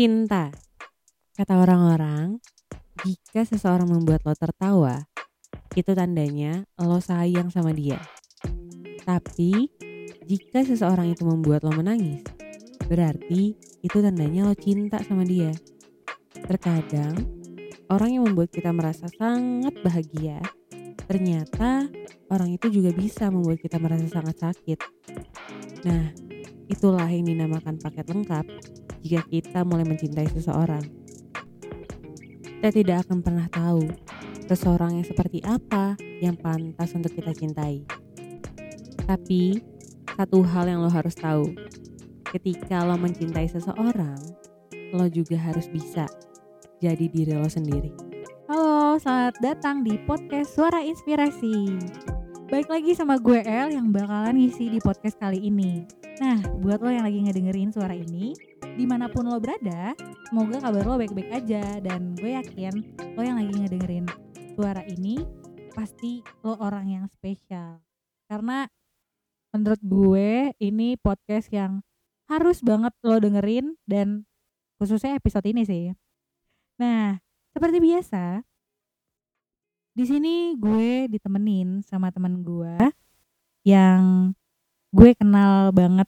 Cinta. Kata orang-orang, jika seseorang membuat lo tertawa, itu tandanya lo sayang sama dia. Tapi, jika seseorang itu membuat lo menangis, berarti itu tandanya lo cinta sama dia. Terkadang, orang yang membuat kita merasa sangat bahagia, ternyata orang itu juga bisa membuat kita merasa sangat sakit. Nah, itulah yang dinamakan paket lengkap jika kita mulai mencintai seseorang. Kita tidak akan pernah tahu seseorang yang seperti apa yang pantas untuk kita cintai. Tapi, satu hal yang lo harus tahu, ketika lo mencintai seseorang, lo juga harus bisa jadi diri lo sendiri. Halo, selamat datang di podcast Suara Inspirasi. Baik lagi sama gue El yang bakalan ngisi di podcast kali ini. Nah, buat lo yang lagi ngedengerin suara ini, di mana pun lo berada, semoga kabar lo baik-baik aja. Dan gue yakin lo yang lagi ngedengerin suara ini, pasti lo orang yang spesial. Karena menurut gue ini podcast yang harus banget lo dengerin dan khususnya episode ini sih. Nah, seperti biasa, di sini gue ditemenin sama teman gue yang gue kenal banget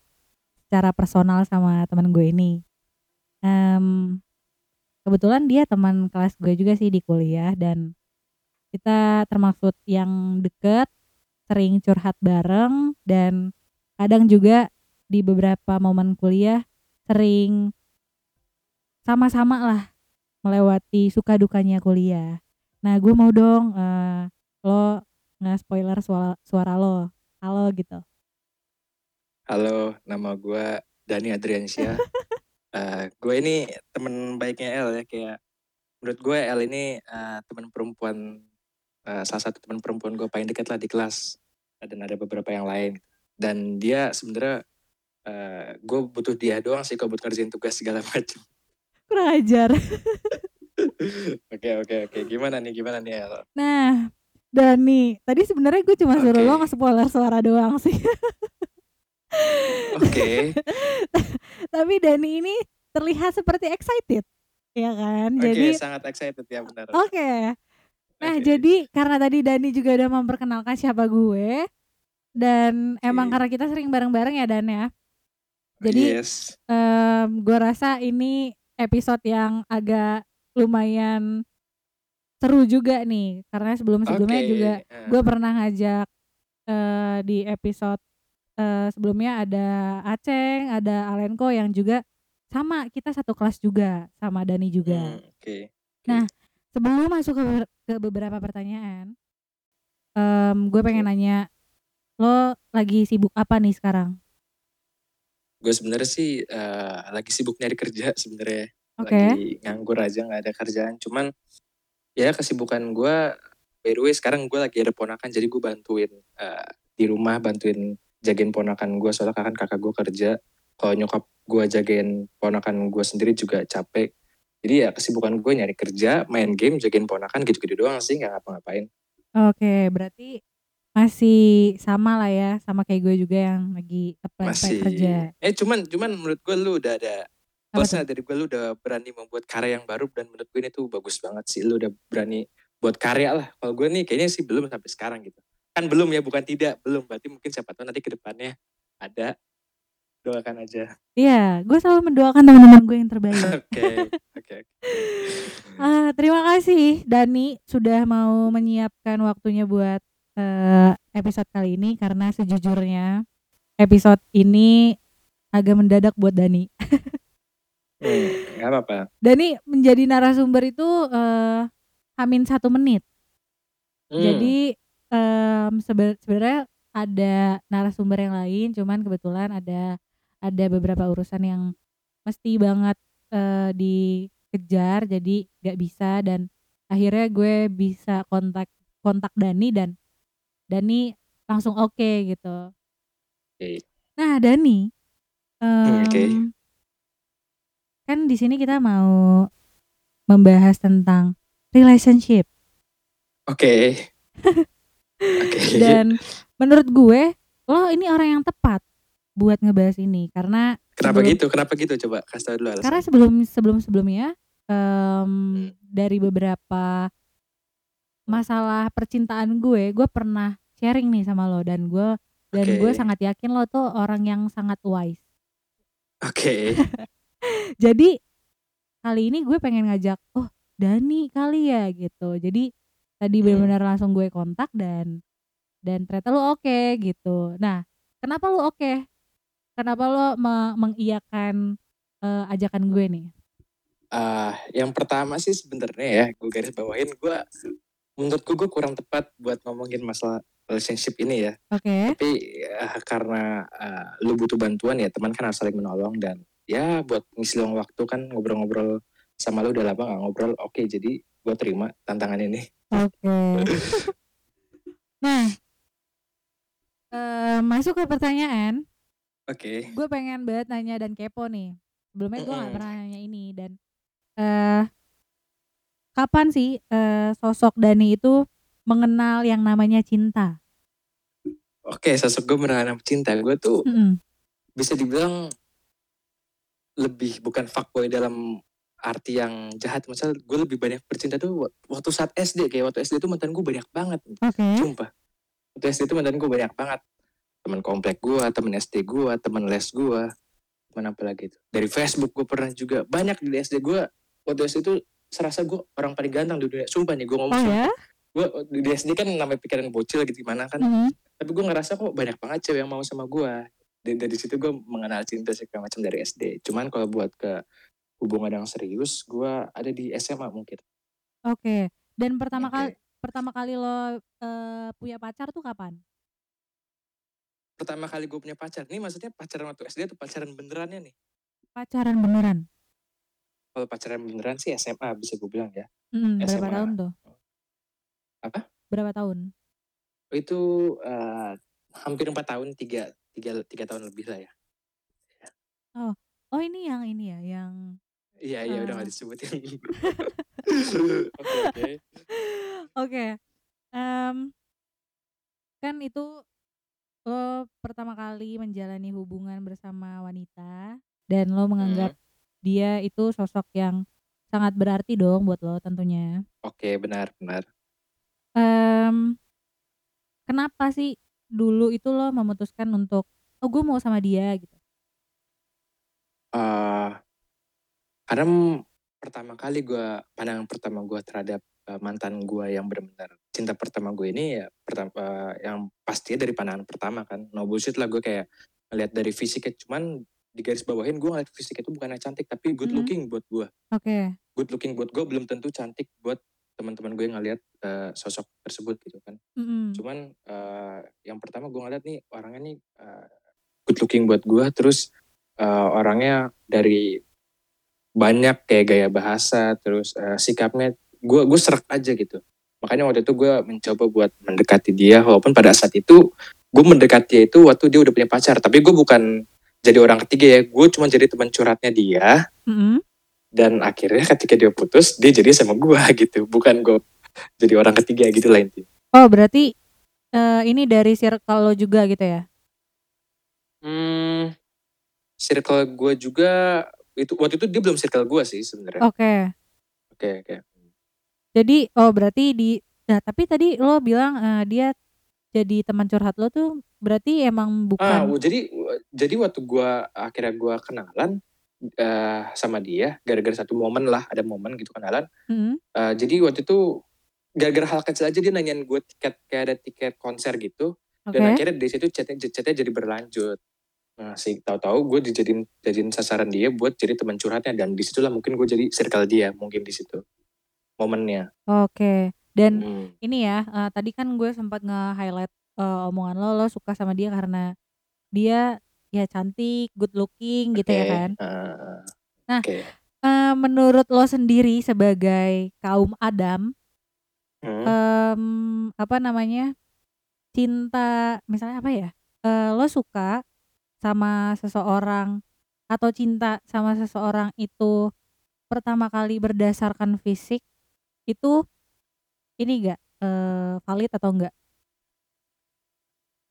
secara personal sama teman gue ini. Um, kebetulan dia teman kelas gue juga sih di kuliah dan kita termaksud yang deket, sering curhat bareng dan kadang juga di beberapa momen kuliah sering sama-sama lah melewati suka dukanya kuliah. Nah gue mau dong uh, lo nge-spoiler suara, suara lo, halo gitu. Halo, nama gue Dani Adriansyah. uh, gue ini temen baiknya El ya, kayak menurut gue El ini uh, teman perempuan, uh, salah satu teman perempuan gue paling dekat lah di kelas. Dan ada beberapa yang lain. Dan dia sebenarnya uh, gue butuh dia doang sih kalau buat ngerjain tugas segala macam. Kurang ajar. Oke oke oke, gimana nih gimana nih El? Nah, Dani, tadi sebenarnya gue cuma suruh okay. lo nge-spoiler suara doang sih. Oke. Tapi Dani ini terlihat seperti excited, ya kan? Okay, jadi sangat excited ya benar. Oke. Okay. Nah, okay. jadi karena tadi Dani juga udah memperkenalkan siapa gue dan okay. emang karena kita sering bareng-bareng ya Dan ya. Jadi yes. um, gue rasa ini episode yang agak lumayan seru juga nih karena sebelum-sebelumnya okay. juga gue pernah ngajak uh, di episode uh, sebelumnya ada Aceng, ada Alenko yang juga sama kita satu kelas juga sama Dani juga. Hmm, okay. okay. Nah sebelum masuk ke, ke beberapa pertanyaan, um, gue pengen nanya lo lagi sibuk apa nih sekarang? Gue sebenarnya sih uh, lagi sibuk nyari kerja sebenarnya. Okay. Lagi nganggur aja nggak ada kerjaan. Cuman ya kesibukan gue by the way sekarang gue lagi ada ponakan jadi gue bantuin uh, di rumah bantuin jagain ponakan gue soalnya kan kakak gue kerja kalau nyokap gue jagain ponakan gue sendiri juga capek jadi ya kesibukan gue nyari kerja main game jagain ponakan gitu-gitu doang sih nggak ngapa-ngapain oke berarti masih sama lah ya sama kayak gue juga yang lagi apply masih kerja eh cuman cuman menurut gue lu udah ada Plusnya dari gue lu udah berani membuat karya yang baru dan menurut gue ini tuh bagus banget sih. Lu udah berani buat karya lah. Kalau gue nih kayaknya sih belum sampai sekarang gitu. Kan belum ya, bukan tidak, belum. Berarti mungkin siapa tahu nanti ke depannya ada. Doakan aja. Iya, gue selalu mendoakan teman-teman gue yang terbaik. Oke, oke. Ah, terima kasih Dani sudah mau menyiapkan waktunya buat uh, episode kali ini karena sejujurnya episode ini agak mendadak buat Dani. Hmm, gak apa-apa. Dani menjadi narasumber itu uh, hamin satu menit. Hmm. Jadi um, sebenarnya ada narasumber yang lain, cuman kebetulan ada ada beberapa urusan yang mesti banget uh, dikejar, jadi gak bisa dan akhirnya gue bisa kontak kontak Dani dan Dani langsung oke okay, gitu. Okay. Nah Dani, um, okay kan di sini kita mau membahas tentang relationship. Oke. Okay. okay. Dan menurut gue, lo ini orang yang tepat buat ngebahas ini karena Kenapa Sebelum- gitu? Kenapa gitu? Coba kasih tau dulu alasan. Karena sebelum sebelum sebelumnya em, Hmm. dari beberapa masalah percintaan gue, gue pernah sharing nih sama lo dan gue dan gue sangat yakin lo tuh orang yang sangat wise. Oke. Jadi kali ini gue pengen ngajak, oh Dani kali ya gitu. Jadi tadi Hmm. benar-benar langsung gue kontak dan dan ternyata lo oke gitu. Nah, kenapa lo oke? Kenapa lo me- mengiyakan eh, ajakan gue nih? Ah, yang pertama sih sebenarnya ya, gue garis bawahin gue menurutku gue kurang tepat buat ngomongin masalah relationship ini ya. Oke. Tapi eh, karena eh, lu butuh bantuan ya teman kan harus saling menolong dan ya buat ngisi luang waktu kan ngobrol-ngobrol sama lu udah lama gak ngobrol. Oke, jadi gue terima tantangan ini. Oke. nah, eh, masuk ke pertanyaan. Oke. Gue pengen banget nanya dan kepo nih. Sebelumnya gue gak Mm-mm. pernah nanya ini dan eh kapan sih eh, sosok Dani itu mengenal yang namanya cinta? Oke, sosok gue menerangkan cinta. Gue tuh Mm-mm. bisa dibilang lebih bukan fuckboy dalam arti yang jahat. Maksudnya gue lebih banyak bercinta tuh wa- waktu saat SD. Kayak waktu SD tuh mantan gue banyak banget. Oke. Sumpah. Waktu SD tuh mantan gue banyak banget. Temen komplek gue, temen SD gue, temen les gue. Temen apa lagi tuh. Dari Facebook gue pernah juga. Banyak di SD gue. Waktu SD tuh serasa gue orang paling ganteng di dunia. Sumpah nih gue ngomong. Oh ya? Gue di SD kan namanya pikiran bocil gitu gimana kan. Mm-mm. Tapi gue ngerasa kok banyak banget cewek yang mau sama gue. Dan dari situ gue mengenal cinta segala macam dari SD. Cuman kalau buat ke hubungan yang serius, gue ada di SMA mungkin. Oke. Dan pertama Oke. kali pertama kali lo eh, punya pacar tuh kapan? Pertama kali gue punya pacar, nih maksudnya pacaran waktu SD atau pacaran benerannya nih? Pacaran beneran? Kalau pacaran beneran sih SMA bisa gue bilang ya. Mm, berapa SMA. tahun tuh? Apa? Berapa tahun? Itu eh, hampir empat tahun, tiga, tiga, tiga tahun lebih lah ya. Oh ini yang ini ya, yang Iya, iya udah Ah. gak disebutin. Oke, oke. Oke, em, kan itu lo pertama kali menjalani hubungan bersama wanita dan lo menganggap dia itu sosok yang sangat berarti dong buat lo tentunya. Oke, benar, benar. Em, kenapa sih dulu itu lo memutuskan untuk oh gue mau sama dia gitu? eh karena pertama kali gue pandangan pertama gue terhadap eh, mantan gue yang benar-benar cinta pertama gue ini ya pertama eh, yang pasti dari pandangan pertama kan. No bullshit lah gue kayak ngeliat dari fisiknya. Cuman di garis bawahin gue ngeliat fisik itu bukannya cantik tapi good looking buat gue Oke, good looking buat gue belum tentu cantik buat teman-teman gue yang ngeliat eh, sosok tersebut gitu kan. Mm-mm. cuman eh, yang pertama gue ngeliat nih orangnya nih eh, good looking buat gue terus eh, orangnya dari banyak kayak gaya bahasa terus eh, sikapnya gue gue serak aja gitu makanya waktu itu gue mencoba buat mendekati dia walaupun pada saat itu gue mendekati dia itu waktu dia udah punya pacar tapi gue bukan jadi orang ketiga ya gue cuma jadi teman curhatnya dia Mm-mm. dan akhirnya ketika dia putus dia jadi sama gue gitu bukan gue jadi orang ketiga gitu lah intinya Oh berarti eh, ini dari circle lo juga gitu ya? Hmm, circle gue juga itu waktu itu dia belum circle gue sih sebenarnya. Oke. Oke oke. Jadi oh berarti di nah tapi tadi lo bilang eh, dia jadi teman curhat lo tuh berarti emang Ah, bukan jadi jadi waktu gue akhirnya gue kenalan eh, sama dia gara-gara satu momen lah ada momen gitu kenalan. Mm-mm. Eh, jadi waktu itu gara-gara hal kecil aja dia nanyain gue tiket kayak ada tiket konser gitu Oke. dan akhirnya dari situ chatnya chatnya jadi berlanjut. Nah, sih tahu-tahu gue dijadiin jadiin sasaran dia buat jadi teman curhatnya dan di situlah mungkin gue jadi circle dia mungkin di situ momennya. Oke. Dan Hmm. ini ya eh, tadi kan gue sempat nge-highlight eh, omongan lo lo suka sama dia karena dia ya cantik, good looking gitu ya kan. eh, Nah, Oke. Eh, menurut lo sendiri sebagai kaum Adam Hmm. em, apa namanya cinta misalnya apa ya Eh, lo suka sama seseorang atau cinta sama seseorang itu pertama kali berdasarkan fisik itu ini gak eh, valid atau enggak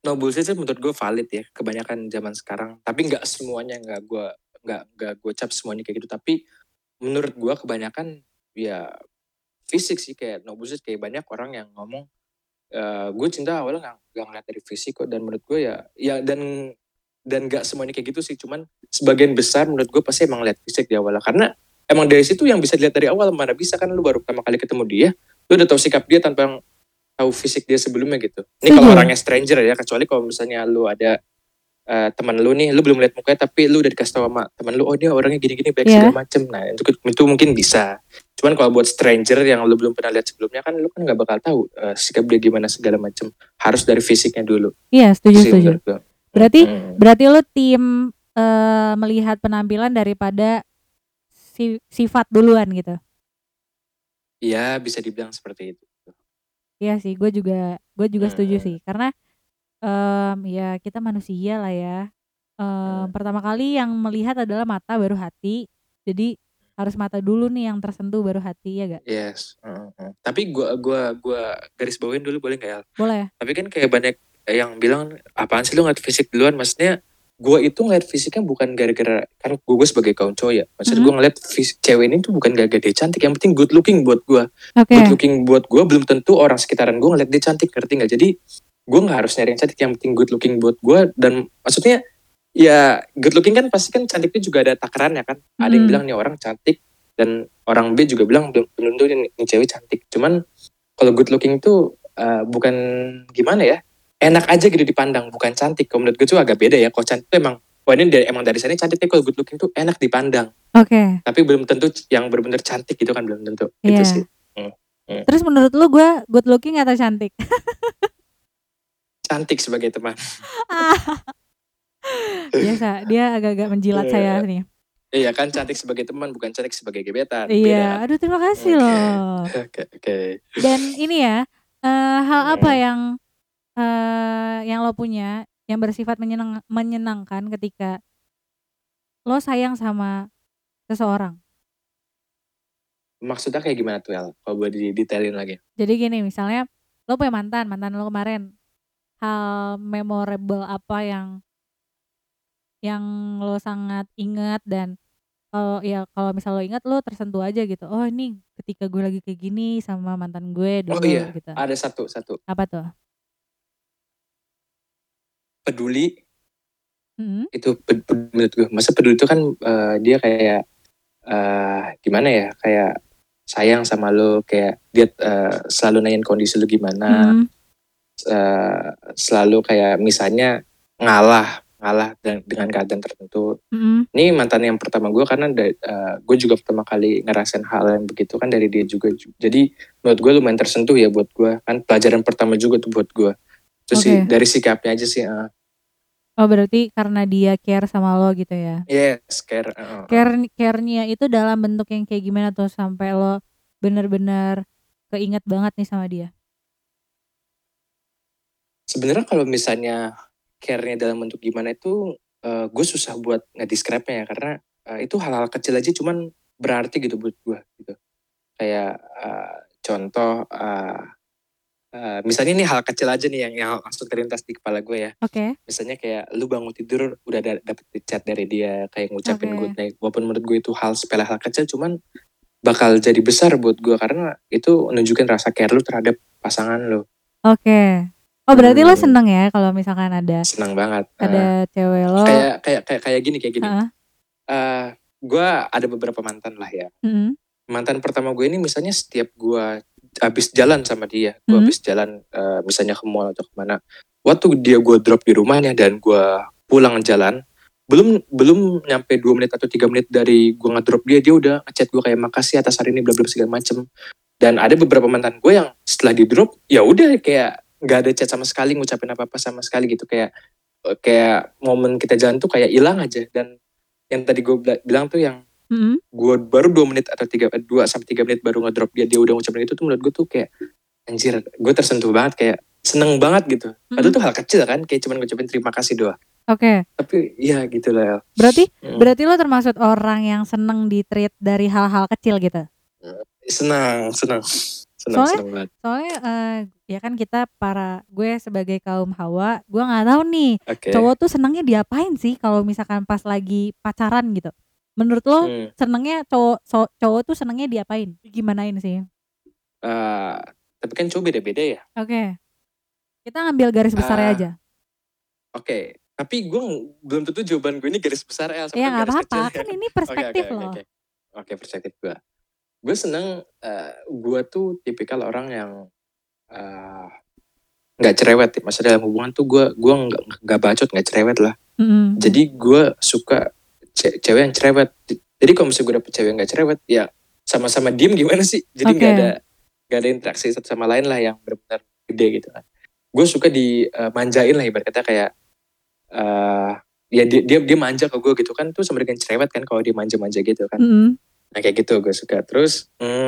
no bullshit sih menurut gue valid ya kebanyakan zaman sekarang. Tapi nggak semuanya nggak gue nggak nggak gue cap semuanya kayak gitu. Tapi menurut gue kebanyakan ya fisik sih kayak no bullshit. Kayak banyak orang yang ngomong uh, gue cinta awalnya nggak nggak ngeliat dari fisik kok. Dan menurut gue ya ya dan dan nggak semuanya kayak gitu sih cuman sebagian besar menurut gue pasti emang lihat fisik di awalnya karena emang dari situ yang bisa dilihat dari awal mana bisa kan lu baru pertama kali ketemu dia lu udah tahu sikap dia tanpa tahu fisik dia sebelumnya gitu. Ini kalau orangnya stranger ya kecuali kalau misalnya lu ada uh, teman lu nih lu belum lihat mukanya tapi lu udah dikasih tahu sama teman lu oh dia orangnya gini-gini baik yeah. segala macem. Nah itu itu mungkin bisa. Cuman kalau buat stranger yang lu belum pernah lihat sebelumnya kan lu kan nggak bakal tahu uh, sikap dia gimana segala macem. Harus dari fisiknya dulu. Iya setuju setuju Berarti hmm. berarti lo tim uh, melihat penampilan daripada si, sifat duluan gitu. Iya, bisa dibilang seperti itu. Iya sih, gue juga gue juga hmm. setuju sih karena um, ya kita manusia lah ya. Um, hmm. Pertama kali yang melihat adalah mata baru hati. Jadi harus mata dulu nih yang tersentuh baru hati ya gak? Yes. Uh, uh. Tapi gue gua gua garis bawain dulu boleh gak ya? Boleh. Tapi kan kayak banyak yang bilang apaan sih lu ngeliat fisik duluan maksudnya gue itu ngeliat fisiknya bukan gara-gara kan gue, gue sebagai kaum cowok ya maksud mm -hmm. gue ngeliat fisik cewek ini tuh bukan gara-gara dia cantik yang penting good looking buat gue okay. good looking buat gue belum tentu orang sekitaran gue ngeliat dia cantik ngerti nggak jadi gue nggak harus nyari yang cantik yang penting good looking buat gue dan maksudnya ya good looking kan pasti kan cantiknya juga ada takarannya kan mm. ada yang bilang nih orang cantik dan orang B juga bilang belum belum tentu ini cewek cantik cuman kalau good looking itu uh, bukan gimana ya enak aja gitu dipandang bukan cantik kalau menurut gue tuh agak beda ya kalau cantik tuh emang wah ini dari, emang dari sana cantiknya kalau good looking tuh enak dipandang oke okay. tapi belum tentu yang benar-benar cantik gitu kan belum tentu yeah. itu sih hmm. Hmm. terus menurut lu gue good looking atau cantik cantik sebagai teman biasa dia agak-agak menjilat yeah. saya nih Iya kan cantik sebagai teman bukan cantik sebagai gebetan. Iya, Beda. aduh terima kasih okay. loh. Oke, okay, Okay. Dan ini ya, uh, hal apa yang uh, yang lo punya, yang bersifat menyenang menyenangkan ketika lo sayang sama seseorang? Maksudnya kayak gimana tuh El? Kalau boleh didetailin lagi. Jadi gini, misalnya lo punya mantan, mantan lo kemarin, hal memorable apa yang yang lo sangat ingat dan kalau ya kalau misal lo ingat lo tersentuh aja gitu, "Oh ini ketika gue lagi kayak gini sama mantan gue Oh iya, gitu. ada satu satu. Apa tuh? Peduli hmm. itu menurut gue masa peduli itu kan uh, dia kayak uh, gimana ya kayak sayang sama lo kayak dia uh, selalu nanyain kondisi lo gimana hmm. uh, selalu kayak misalnya ngalah ngalah dengan keadaan tertentu. Mm-hmm. Ini mantan yang pertama gue karena uh, gue juga pertama kali ngerasain hal yang begitu kan dari dia juga. Jadi menurut gue lumayan tersentuh ya buat gue kan pelajaran pertama juga tuh buat gue. Itu okay. sih dari sikapnya aja sih. Uh. Oh berarti karena dia care sama lo gitu ya? Yes, care. Uh. Care care-nya itu dalam bentuk yang kayak gimana tuh sampai lo bener-bener keinget banget nih sama dia? Sebenarnya kalau misalnya care-nya dalam bentuk gimana itu uh, gue susah buat ngedescribe-nya ya karena uh, itu hal-hal kecil aja cuman berarti gitu buat gue gitu. Kayak uh, contoh uh, Uh, misalnya ini hal kecil aja nih yang, yang langsung terlintas di kepala gue ya. Oke. Okay. Misalnya kayak lu bangun tidur udah da dapet chat dari dia kayak ngucapin okay. good night. Walaupun menurut gue itu hal sepele hal kecil cuman bakal jadi besar buat gue karena itu nunjukin rasa care lu terhadap pasangan lu. Oke. Okay. Oh berarti hmm. lo seneng ya kalau misalkan ada. Seneng banget. Ada uh, cewek lo. Kayak kayak kayak kayak gini kayak gini. Uh uh, gue ada beberapa mantan lah ya. Mm -hmm. Mantan pertama gue ini misalnya setiap gue habis jalan sama dia. Gue hmm. habis jalan uh, misalnya ke mall atau ke mana. Waktu dia gue drop di rumahnya dan gue pulang jalan belum belum nyampe dua menit atau tiga menit dari gue ngedrop dia dia udah ngechat gue kayak makasih atas hari ini bla bla segala macem. Dan ada beberapa mantan gue yang setelah di drop ya udah kayak nggak ada chat sama sekali ngucapin apa apa sama sekali gitu. Kayak kayak momen kita jalan tuh kayak hilang aja. Dan yang tadi gue bilang tuh yang mm-hmm. gue baru dua menit atau tiga dua sampai tiga menit baru ngedrop dia dia udah ngucapin itu tuh menurut gue tuh kayak anjir gue tersentuh banget kayak seneng banget gitu mm-hmm. padahal tuh hal kecil kan kayak cuman ngucapin terima kasih doang Oke. Okay. Tapi ya gitu lah. Berarti hmm. berarti lo termasuk orang yang seneng di treat dari hal-hal kecil gitu? Senang, senang. seneng Soalnya- seneng banget. Soalnya eh, ya kan kita para gue sebagai kaum hawa, gue nggak tahu nih Oke. cowok tuh senangnya diapain sih kalau misalkan pas lagi pacaran gitu. Menurut lo Hmm. senengnya cowok so- cowok tuh senengnya diapain? Gimanain sih? Eh, tapi kan cowok beda-beda ya. Oke. Kita ngambil garis besarnya Ah, aja. Oke. Tapi gue belum tentu jawaban gue ini garis besar. Ya sampai nggak garis kecil ya. kan ini perspektif oke, oke, loh. Oke, Oke, perspektif gue. Gue seneng, eh, gue tuh tipikal orang yang eh, nggak cerewet. Maksudnya dalam hubungan tuh gue gue nggak nggak bacot, nggak cerewet lah. Mm-mm. Jadi gue suka ce- cewek yang cerewet. Jadi kalau misalnya gue dapet cewek yang gak cerewet, ya sama-sama diem gimana sih? Jadi nggak Oke. ada nggak ada interaksi satu sama lain lah yang benar-benar gede gitu kan. Gue suka dimanjain lah ibarat kata kayak eh ya dia, dia dia manja ke gue gitu kan tuh sama dengan cerewet kan kalau dia manja-manja gitu kan. Mm-mm. Nah kayak gitu gue suka. Terus hmm,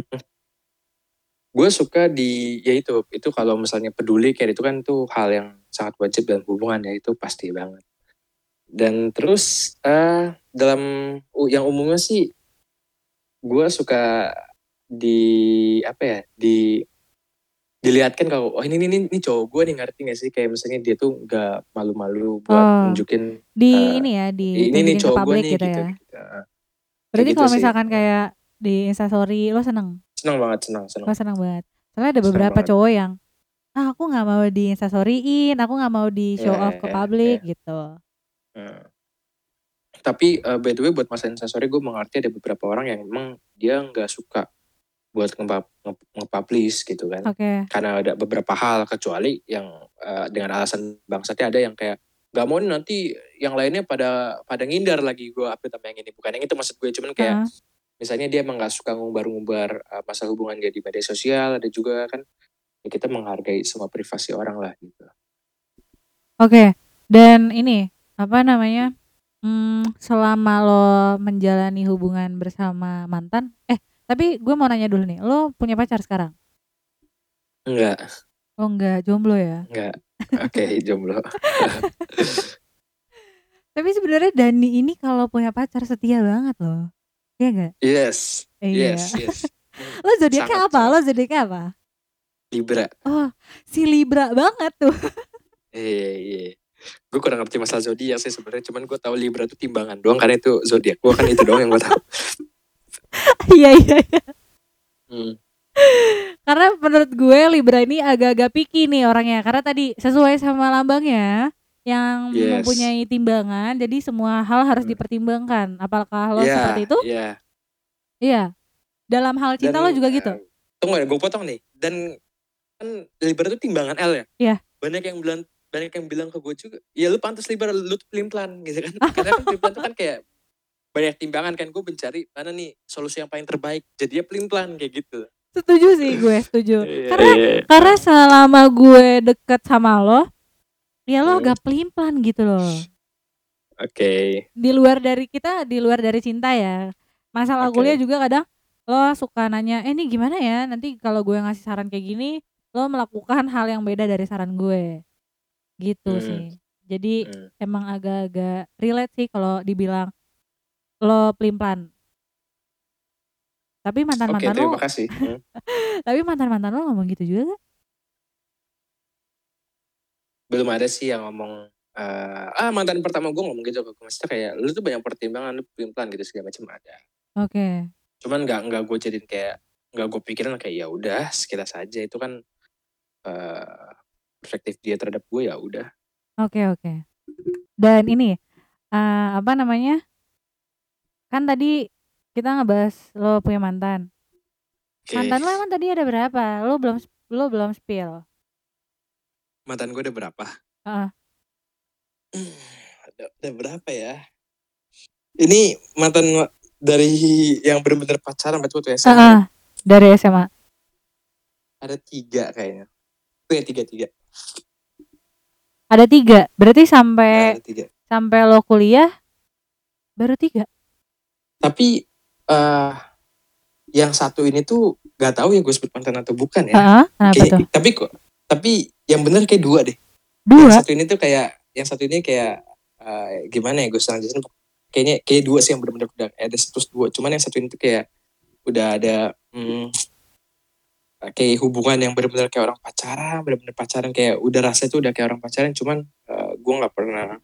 gue suka di ya itu itu kalau misalnya peduli kayak itu kan tuh hal yang sangat wajib dalam hubungan ya itu pasti banget. Dan terus eh dalam yang umumnya sih gue suka di apa ya di dilihatkan kalau oh ini ini ini cowok gue nih ngerti gak sih kayak misalnya dia tuh nggak malu-malu buat Oh. nunjukin Di Eh, ini ya, di ini nih cowok gue nih gitu gitu, ya. gitu. Berarti gitu kalau sih. misalkan kayak di instastory lo seneng? senang banget senang senang Lo seneng banget. Soalnya ada Seneng beberapa banget. cowok yang ah aku nggak mau di instastoryin, aku nggak mau di show Iya, off ke iya, publik gitu. Hmm. Tapi eh, by the way buat masalah instastory gue mengerti ada beberapa orang yang memang dia nggak suka buat nge- nge- nge-publish gitu kan. Oke. Karena ada beberapa hal kecuali yang eh, dengan alasan bangsatnya ada yang kayak nggak mau nih nanti yang lainnya pada pada ngindar lagi gue update sama yang ini. Bukan yang itu maksud gue cuman kayak Heeh. misalnya dia emang nggak suka ngumbar-ngumbar eh, masalah hubungan dia di media sosial ada juga kan ya kita menghargai semua privasi orang lah gitu. Oke. Dan ini apa namanya? Hmm, selama lo menjalani hubungan bersama mantan, eh tapi gue mau nanya dulu nih, lo punya pacar sekarang? Enggak, Oh enggak, jomblo ya? enggak. Oke, jomblo. Tapi sebenarnya Dani ini kalau punya pacar setia banget loh. Iya enggak? Yes, Eh, iya. yes, yes. Lo zodiaknya Sangat, apa? sangat. Lo zodiaknya apa? Libra. Oh, si Libra banget tuh. Iya, iya. Gue kurang ngerti masalah zodiak sih sebenarnya, cuman gue tahu Libra itu timbangan doang karena itu zodiak. Gue kan itu doang yang gue tahu. Iya iya iya. Hmm. Karena menurut gue Libra ini agak-agak picky nih orangnya. Karena tadi sesuai sama lambangnya yang Yes. mempunyai timbangan, jadi semua hal harus Hmm. dipertimbangkan. Apakah lo Iya, seperti itu? Iya. Iya. Dalam hal cinta Dan, lo juga gitu. eh, Tunggu ya, gue potong nih. Dan kan Libra itu timbangan L ya. Iya. Banyak yang bilang banyak yang bilang ke gue juga, ya lu pantas Libra, lu tuh pelin pelan gitu kan. Karena kan pelin pelan tuh kan kayak banyak timbangan kan gue mencari mana nih solusi yang paling terbaik. Jadi ya pelin pelan kayak gitu. Setuju sih gue, setuju. Iya, Karena iya. karena selama gue deket sama lo, ya lo Hmm. agak pelin-pelan gitu loh. Oke. Di luar dari kita, di luar dari cinta ya. Masalah Oke. kuliah juga kadang lo suka nanya, eh ini gimana ya? Nanti kalau gue ngasih saran kayak gini, lo melakukan hal yang beda dari saran gue. Gitu Hmm. sih. Jadi Hmm. emang agak-agak relate sih kalau dibilang lo pelin-pelan. Tapi Oke, mantan-mantan lo, terima kasih. Hmm. tapi mantan-mantan lo ngomong gitu juga kan? belum ada sih yang ngomong eh, ah mantan pertama gue ngomong gitu ke maksudnya kayak lu tuh banyak pertimbangan lu pelan gitu segala macam ada Oke. cuman nggak nggak gue jadiin kayak nggak gue pikirin kayak ya udah sekilas saja itu kan eh, perspektif dia terhadap gue ya udah Oke oke. Dan ini eh, apa namanya? Kan tadi kita ngebahas lo punya mantan. Oke. Mantan lo emang tadi ada berapa? Lo belum lo belum spill. mantan gue udah berapa. Hmm, ada, ada berapa ya ini mantan dari yang benar-benar pacaran berarti waktu SMA Heeh, dari SMA. ada tiga kayaknya Tuh ya tiga tiga Ada tiga. Berarti sampai ada tiga sampai lo kuliah baru tiga. tapi eh yang satu ini tuh gak tahu ya gue sebut mantan atau bukan ya kenapa Kayak- tuh? tapi kok tapi yang bener kayak dua deh Dua. yang satu ini tuh kayak yang satu ini kayak eh, gimana ya gue selanjutnya kayaknya kayak dua sih yang benar-benar udah ada status dua cuman yang satu ini tuh kayak udah ada hmm, kayak hubungan yang benar-benar kayak orang pacaran, benar-benar pacaran kayak udah rasa itu udah kayak orang pacaran, cuman uh, gue nggak pernah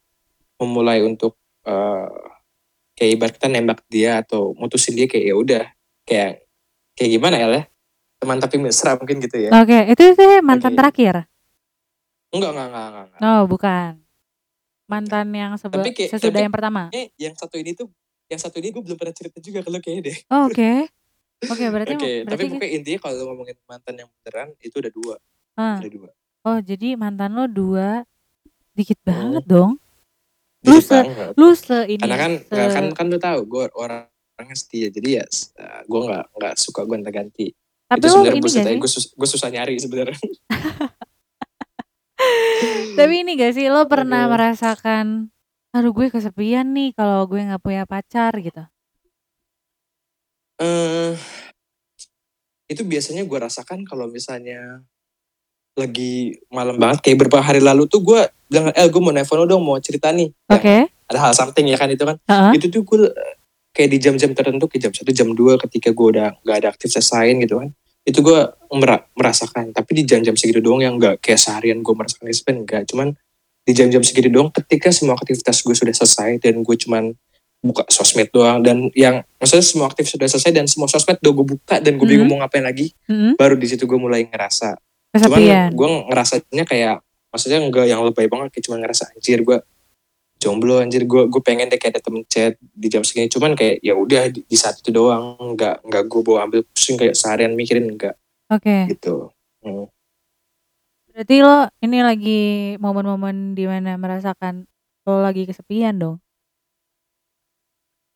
memulai untuk uh, kayak ibarat kita nembak dia atau mutusin dia kayak ya udah kayak kayak gimana ya lah teman tapi mesra mungkin gitu ya. Oke, itu sih mantan Oke. terakhir. Enggak, enggak, enggak, enggak. enggak. Oh, bukan. Mantan yang sebe- Tapi kayak- sesudah tapi- yang pertama. Eh, yang satu ini tuh, yang satu ini gue belum pernah cerita juga kalau kayaknya deh. Oh, Oke. Oke, berarti Oke, tapi berarti pokoknya intinya kalau ngomongin mantan yang beneran itu ada dua, Ah. ada dua. Oh, jadi mantan lo dua dikit Hmm. banget dong. Lu se- banget. Lu se ini Karena kan, se- kan kan lu tahu gue orang orangnya setia, jadi ya gue nggak nggak suka gonta ganti. tapi itu lo ini gak aja sih? gue sus, gue susah nyari sebenarnya. Tapi ini gak sih lo pernah Aduh. merasakan aduh gue kesepian nih kalau gue nggak punya pacar gitu. Eh itu biasanya gue rasakan kalau misalnya lagi malam banget kayak beberapa hari lalu tuh gue bilang eh gue mau nelfon lo dong mau cerita nih Ya, Oke. ada hal something ya kan itu kan Heeh. itu tuh gue kayak di jam-jam tertentu kayak jam satu jam dua ketika gue udah nggak ada aktivitas lain gitu kan itu gue mera- merasakan tapi di jam-jam segitu doang yang nggak kayak seharian gue merasakan itu enggak cuman di jam-jam segitu doang ketika semua aktivitas gue sudah selesai dan gue cuman buka sosmed doang dan yang maksudnya semua aktivitas sudah selesai dan semua sosmed udah gue buka dan gue bingung Mhm. mau ngapain lagi Mm-mm. baru di situ gue mulai ngerasa Kesepian. cuman gue ngerasanya kayak maksudnya enggak yang lebay banget kayak cuma ngerasa anjir gue jomblo anjir gue gue pengen deh kayak ada temen chat di jam segini cuman kayak ya udah di, di saat itu doang nggak nggak gue bawa ambil pusing kayak seharian mikirin enggak Oke. gitu Hmm. Berarti lo ini lagi momen-momen di mana merasakan lo lagi kesepian dong.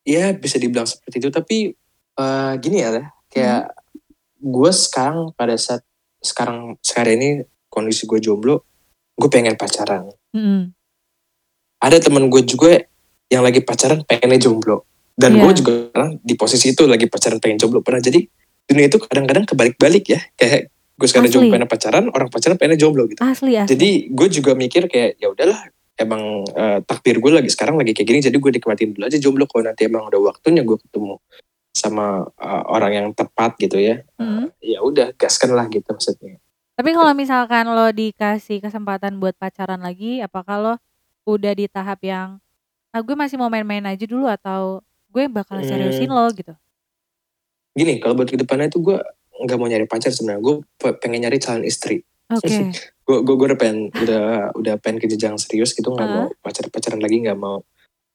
Ya bisa dibilang seperti itu. Tapi eh, gini ya kayak gue sekarang pada saat sekarang sekarang ini kondisi gue jomblo gue pengen pacaran. Mm-mm. ada temen gue juga yang lagi pacaran pengennya jomblo. Dan Iya. gue juga di posisi itu lagi pacaran pengen jomblo. Pernah jadi dunia itu kadang-kadang kebalik-balik ya. Kayak gue sekarang jomblo pengen pacaran orang pacaran pengen jomblo gitu. Asli asli. jadi gue juga mikir kayak ya udahlah emang eh, takdir gue lagi sekarang lagi kayak gini jadi gue nikmatin dulu aja jomblo kalau nanti emang udah waktunya gue ketemu sama eh, orang yang tepat gitu ya Mm. ya udah gaskan lah gitu maksudnya Tapi kalau misalkan lo dikasih kesempatan buat pacaran lagi, apakah lo udah di tahap yang ah gue masih mau main-main aja dulu atau gue bakal Hmm. seriusin lo gitu? gini kalau buat ke depannya itu gue nggak mau nyari pacar sebenarnya gue pe- pengen nyari calon istri Oke. gue gue gue udah pengen udah udah pengen ke jenjang serius gitu nggak mau pacar pacaran lagi nggak mau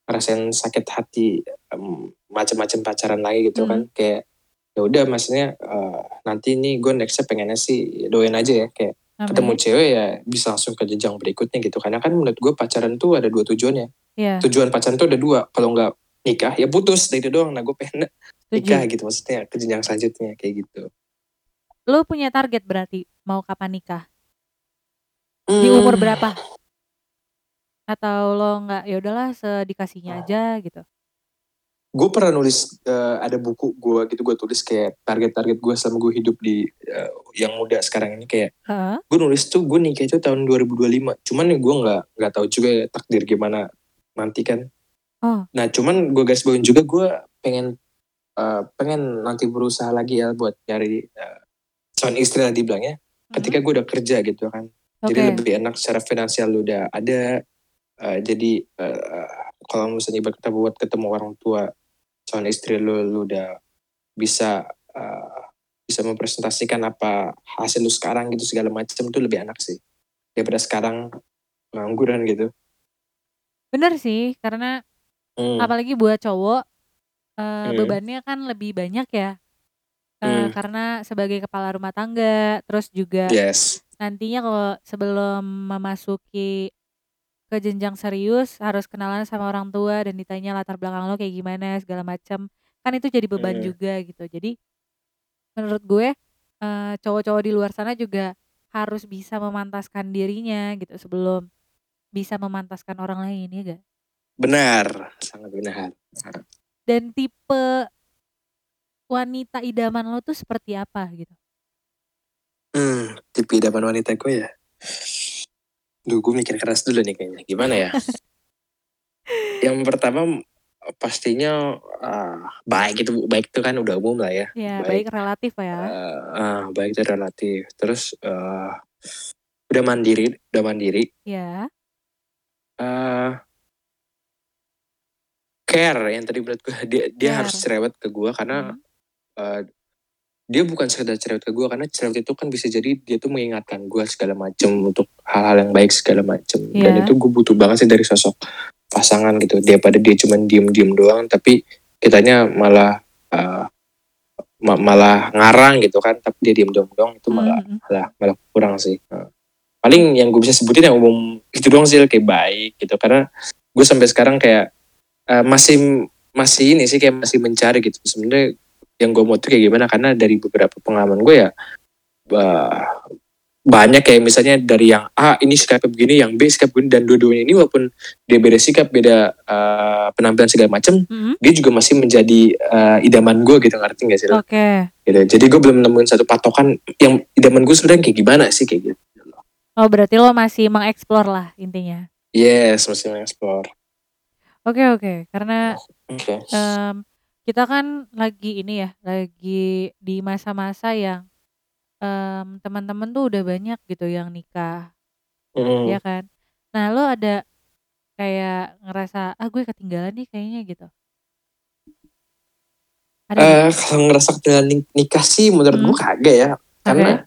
ngerasain sakit hati em, macam-macam pacaran lagi gitu kan. Kayak ya udah maksudnya eh, nanti nih gue nextnya pengennya sih doain aja ya kayak ketemu Namanya? cewek ya bisa langsung ke jenjang berikutnya gitu. Karena kan menurut gue pacaran tuh ada dua tujuannya Iya, tujuan pacaran tuh ada dua kalau nggak nikah ya putus nah itu doang. Nah gue pengen nikah gitu maksudnya ke jenjang selanjutnya kayak gitu. Lo punya target berarti mau kapan nikah? Di umur Hmm. berapa? Atau lo nggak ya udahlah sedikasihnya aja gitu. gue pernah nulis eh, ada buku gue gitu gue tulis kayak target-target gue selama gue hidup di eh, yang muda sekarang ini kayak Heeh. gue nulis tuh gue nikah itu tahun 2025 cuman nih gue nggak nggak tahu juga ya takdir gimana nanti kan Oh. nah cuman gue garis bawain juga gue pengen eh, pengen nanti berusaha lagi ya buat nyari uh, calon istri lah dibilangnya ketika gue udah kerja gitu kan Oke. jadi lebih enak secara finansial lu udah ada Eh, jadi eh, kalau misalnya kita buat ketemu orang tua calon istri lu lu udah bisa eh, bisa mempresentasikan apa hasil lu sekarang gitu segala macam itu lebih enak sih daripada sekarang ngangguran gitu Bener sih, karena Hmm, apalagi buat cowok eh, Hmm. bebannya kan lebih banyak ya. Eh, Hmm. karena sebagai kepala rumah tangga, terus juga yes. nantinya kalau sebelum memasuki ke jenjang serius harus kenalan sama orang tua dan ditanya latar belakang lo kayak gimana segala macam kan itu jadi beban Hmm. juga gitu. Jadi menurut gue eh, cowok-cowok di luar sana juga harus bisa memantaskan dirinya gitu sebelum bisa memantaskan orang lain ya gak benar. Sangat benar. Dan tipe wanita idaman lo tuh seperti apa gitu hmm, tipe idaman wanita gue ya Duh, gue mikir keras dulu nih kayaknya. Gimana ya? yang pertama pastinya ah, baik itu baik itu kan udah umum lah ya. Ya, Baik. baik relatif ya. Eh, ah, baik itu relatif. Terus eh, udah mandiri, udah mandiri. Ya. eh care yang tadi menurut gue dia dia Care. harus cerewet ke gue karena Hmm. Eh, dia bukan sekedar cerewet ke gue karena cerewet itu kan bisa jadi dia tuh mengingatkan gue segala macem untuk hal-hal yang baik segala macem. Dan Iya. itu gue butuh banget sih dari sosok pasangan gitu. Daripada dia cuma diem-diem doang tapi kitanya malah eh, ma- malah ngarang gitu kan. Tapi dia diem-diem doang itu malah Hmm, hmm. malah malah kurang sih. Nah, paling yang gue bisa sebutin yang umum itu doang sih kayak baik gitu. Karena gue sampai sekarang kayak eh, masih masih ini sih kayak masih mencari gitu. Sebenarnya yang gue mau tuh kayak gimana karena dari beberapa pengalaman gue ya eh, banyak kayak misalnya dari yang A ini sikapnya begini yang B sikap begini dan dua-duanya ini walaupun dia beda sikap beda eh, penampilan segala macem Hmm, dia juga masih menjadi eh, idaman gue gitu ngerti gak sih? Oke. gitu. Jadi gue belum nemuin satu patokan yang idaman gue sebenarnya kayak gimana sih kayak gitu. Oh, berarti lo masih mengeksplor lah intinya. Yes, masih mengeksplor. Oke, oke. Karena Oke. em, kita kan lagi ini ya, lagi di masa-masa yang em, teman-teman tuh udah banyak gitu yang nikah, ya kan? Nah, lo ada kayak ngerasa ah gue ketinggalan nih kayaknya gitu. Ada nggak? Eh, kalau ngerasa ketinggalan nik- nikah sih menurut Hmm. gue kagak ya. Karena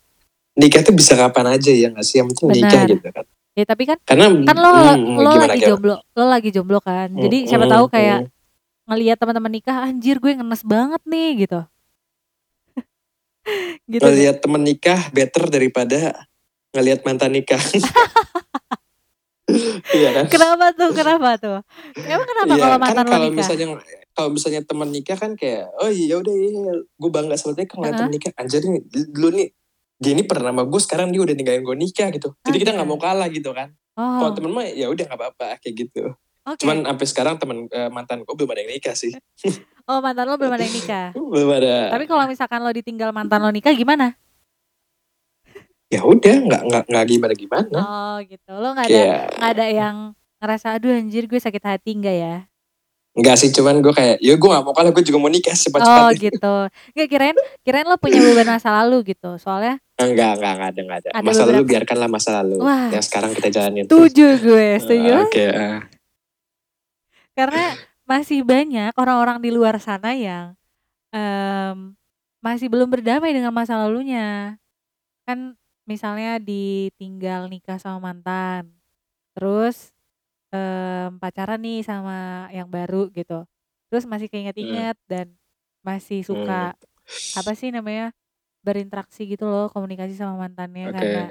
nikah tuh bisa kapan aja ya nggak sih? Yang penting nikah Benar. gitu kan. Ya tapi kan Karena kan lo hmm, lo gimana lagi gimana? jomblo, lo lagi jomblo kan. Hmm, Jadi siapa hmm, tahu kayak hmm. Ngelihat teman-teman nikah, anjir gue ngenes banget nih gitu. gitu. ngelihat temen nikah better daripada ngelihat mantan nikah. Iya kan? Kenapa tuh? Kenapa tuh? Emang kenapa Iya, kalau kan mantan lo kalau nikah? misalnya kalau misalnya teman nikah kan kayak oh iya udah iya gue bangga dia kalau Heeh. temen nikah anjir nih dulu nih dia ini pernah sama gue sekarang dia udah ninggalin gue nikah gitu jadi kita nggak mau kalah gitu kan kalau Oh, temen mah ya udah nggak apa-apa kayak gitu oke. cuman sampai sekarang temen eh, mantan gue belum ada yang nikah sih Oh, mantan lo belum ada yang nikah. belum ada Tapi kalau misalkan lo ditinggal mantan lo nikah gimana? ya udah nggak nggak nggak gimana gimana Oh, gitu. Lo nggak ada nggak ada yang ngerasa aduh anjir gue sakit hati enggak ya? nggak sih cuman gue kayak ya gue nggak mau kalah gue juga mau nikah Oh, cepat-cepat gitu. Nggak kirain kirain lo punya beban masa lalu gitu. Soalnya enggak enggak enggak ada enggak ada Ada masa lalu beberapa- biarkanlah masa lalu Wah. yang sekarang kita jalanin setuju gue, setuju. oke ah. Karena masih banyak orang-orang di luar sana yang em, masih belum berdamai dengan masa lalunya. Kan misalnya ditinggal nikah sama mantan, terus em, pacaran nih sama yang baru gitu. Terus masih keinget-inget dan masih suka apa sih namanya berinteraksi gitu loh komunikasi sama mantannya Oke. karena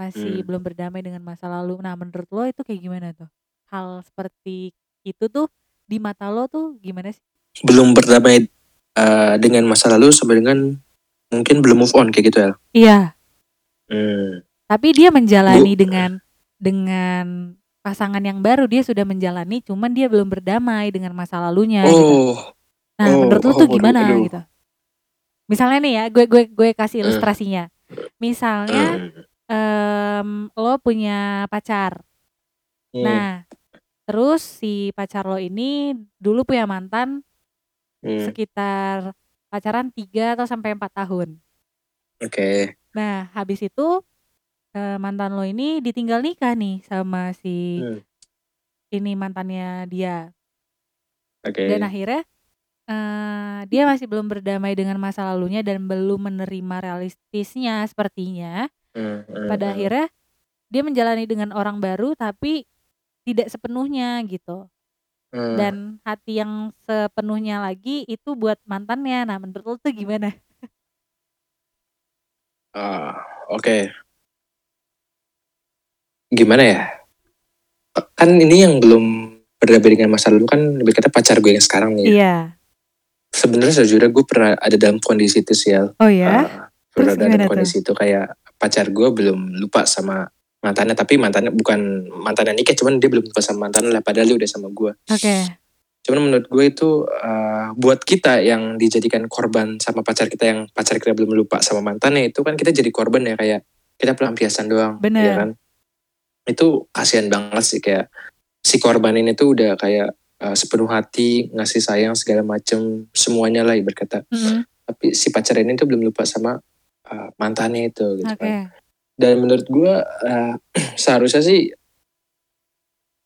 masih Hmm. belum berdamai dengan masa lalu. Nah menurut lo itu kayak gimana tuh? Hal seperti itu tuh di mata lo tuh gimana sih? belum berdamai eh, dengan masa lalu sampai dengan mungkin belum move on kayak gitu ya. Iya. Hmm. Tapi dia menjalani dengan dengan pasangan yang baru dia sudah menjalani, cuman dia belum berdamai dengan masa lalunya. gitu. Oh, Nah oh, menurut lo oh, tuh waduh, gimana aduh. gitu? Misalnya nih ya, gue gue gue kasih Hmm. ilustrasinya. Misalnya em, lo punya pacar. Hmm. Nah, terus si pacar lo ini dulu punya mantan Hmm. sekitar pacaran 3 atau sampai 4 tahun. Oke. Nah, habis itu eh, mantan lo ini ditinggal nikah nih sama si Hmm. ini mantannya dia. Oke. Dan akhirnya eh, dia masih belum berdamai dengan masa lalunya dan belum menerima realistisnya sepertinya. Hmm, hmm, Pada hmm. akhirnya dia menjalani dengan orang baru tapi tidak sepenuhnya gitu. Hmm. Dan hati yang sepenuhnya lagi itu buat mantannya. Nah, menurut lo tuh gimana? Ah, Oke. Gimana ya? Kan ini yang belum berdamai dengan masa lalu kan lebih kata pacar gue yang sekarang nih. Iya. Sebenarnya sejujurnya gue pernah ada dalam kondisi itu sih ya. Oh ya? pernah Terus ada gimana dalam tuh? kondisi itu kayak pacar gue belum lupa sama mantannya tapi mantannya bukan mantannya nikah cuman dia belum sama mantannya lah padahal dia udah sama gue Oke. cuman menurut gue itu uh, buat kita yang dijadikan korban sama pacar kita yang pacar kita belum lupa sama mantannya itu kan kita jadi korban ya kayak kita pelampiasan doang Bener. ya kan itu kasihan banget sih kayak si korban ini tuh udah kayak uh, sepenuh hati ngasih sayang segala macem semuanya lah berkata Mm-mm. tapi si pacar ini tuh belum lupa sama uh, mantannya itu gitu Oke. kan dan menurut gue uh, seharusnya sih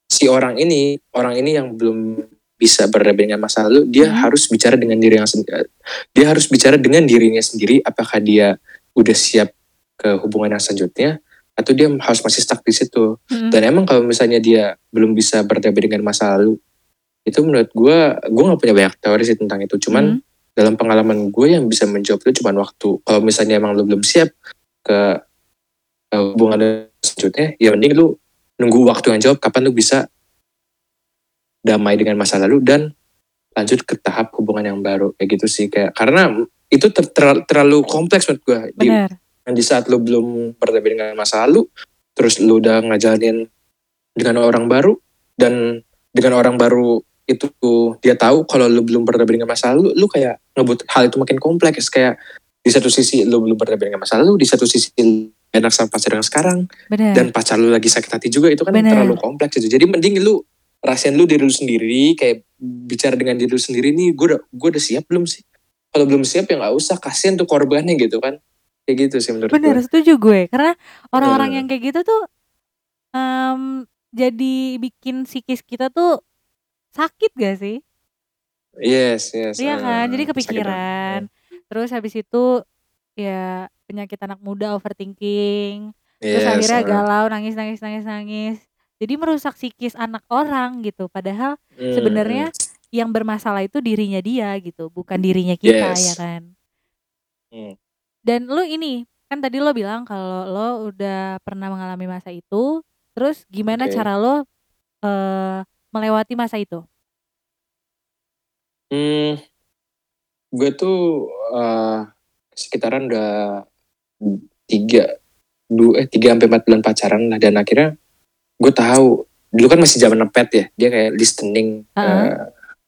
si orang ini orang ini yang belum bisa berdamai dengan masa lalu dia Hmm. harus bicara dengan diri yang sendiri dia harus bicara dengan dirinya sendiri apakah dia udah siap ke hubungan yang selanjutnya atau dia harus masih stuck di situ Mm-mm. dan emang kalau misalnya dia belum bisa berdamai dengan masa lalu itu menurut gue gue nggak punya banyak teori sih tentang itu cuman Mm. dalam pengalaman gue yang bisa menjawab itu cuman waktu kalau misalnya emang lu belum siap ke, ke hubungan selanjutnya ya mending lu nunggu waktu yang jawab kapan lu bisa damai dengan masa lalu dan lanjut ke tahap hubungan yang baru. Kayak gitu sih kayak karena itu ter- ter- terlalu kompleks menurut gue di, di saat lu belum berdamai dengan masa lalu terus lu udah ngajalanin dengan orang baru dan dengan orang baru itu dia tahu kalau lu belum berdamai dengan masa lalu lu kayak ngebut hal itu makin kompleks. Kayak di satu sisi lu belum berdamai dengan masa lalu di satu sisi enak sama pacar yang sekarang Benar. dan pacar lu lagi sakit hati juga itu kan Bener. terlalu kompleks itu jadi mending lu rasain lu diri lu sendiri kayak bicara dengan diri lu sendiri nih gue udah gue udah siap belum sih kalau belum siap ya nggak usah kasihan tuh korbannya gitu kan kayak gitu sih menurut Bener, gue setuju gue. Karena orang-orang Bener. yang kayak gitu tuh em, jadi bikin psikis kita tuh sakit gak sih? yes yes Iya eh, kan? Jadi sakit kepikiran. Terus habis itu ya penyakit anak muda overthinking. Terus Yes, akhirnya galau, nangis, nangis, nangis, nangis. Jadi merusak psikis anak orang gitu. Padahal Hmm, sebenarnya yang bermasalah itu dirinya dia gitu, bukan dirinya kita Yes. ya kan. Hmm. Dan lu ini kan tadi lo bilang kalau lo udah pernah mengalami masa itu, terus gimana Oke. cara lo eh melewati masa itu? Hmm, gue tuh eh, sekitaran udah tiga, dua, eh tiga sampai empat bulan pacaran lah dan akhirnya gue tahu dulu kan masih zaman nepet ya, dia kayak listening. Heeh. eh,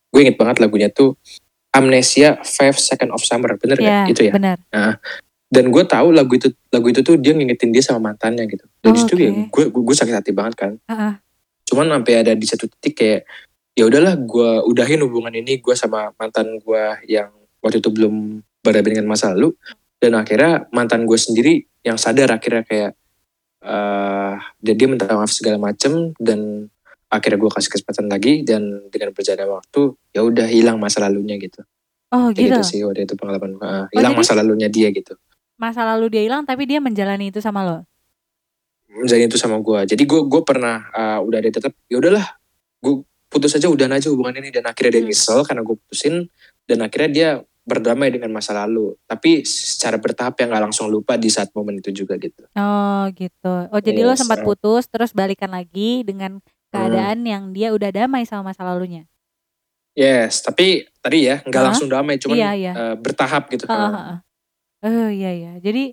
gue inget banget lagunya tuh Amnesia Five Second of Summer, bener Ya, gak? Itu ya. benar. Dan gue tahu lagu itu lagu itu tuh dia ngingetin dia sama mantannya gitu. Dan Oh, di situ ya oke. gue gue gue sakit hati banget kan. Heeh. cuman sampai ada di satu titik kayak ya udahlah gue udahin hubungan ini gue sama mantan gue yang waktu itu belum berdamai dengan masa lalu dan akhirnya mantan gue sendiri yang sadar akhirnya kayak eh dan dia minta maaf segala macem dan akhirnya gue kasih kesempatan lagi dan dengan berjalannya waktu ya udah hilang masa lalunya gitu Oh gitu. gitu sih waktu itu pengalaman gue Ah, hilang jadi- masa lalunya dia gitu Masa lalu dia hilang tapi dia menjalani itu sama lo. menjalin itu sama gue jadi gue gue pernah uh, udah ada tetap ya udahlah gue putus aja udah aja hubungan ini dan akhirnya dia Hmm. nyesel karena gue putusin dan akhirnya dia berdamai dengan masa lalu tapi secara bertahap yang nggak langsung lupa di saat momen itu juga gitu Oh gitu. Oh jadi lo Yes, sempat eh. putus terus balikan lagi dengan keadaan yang dia udah damai sama masa lalunya. yes tapi tadi ya nggak langsung damai cuman Iya, iya. uh, bertahap gitu Heeh, heeh. Oh iya iya. Jadi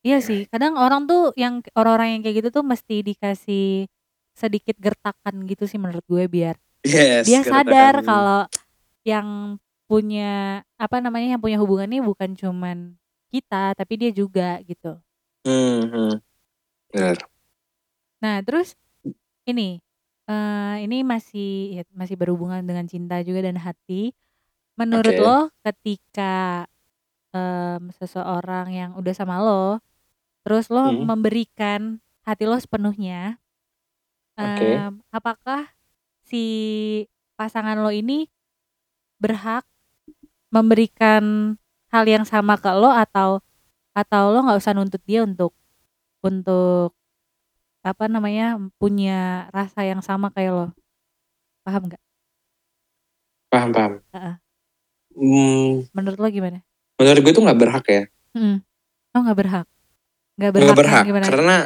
iya sih. Kadang orang tuh yang orang-orang yang kayak gitu tuh mesti dikasih sedikit gertakan gitu sih menurut gue biar yes dia sadar kalau yang punya apa namanya yang punya hubungan ini bukan cuman kita tapi dia juga gitu. hmm, hmm. Benar. Nah terus ini eh ini masih ya, masih berhubungan dengan cinta juga dan hati. Menurut Oke. lo ketika em, seseorang yang udah sama lo, terus lo Hmm. memberikan hati lo sepenuhnya, Oke. em, apakah si pasangan lo ini berhak memberikan hal yang sama ke lo atau atau lo nggak usah nuntut dia untuk untuk apa namanya punya rasa yang sama kayak lo. Paham nggak? Paham paham. Heeh. hmm, menurut lo gimana? Menurut gue tuh nggak berhak ya. Hmm. oh nggak berhak? Nggak berhak, yang berhak gimana? karena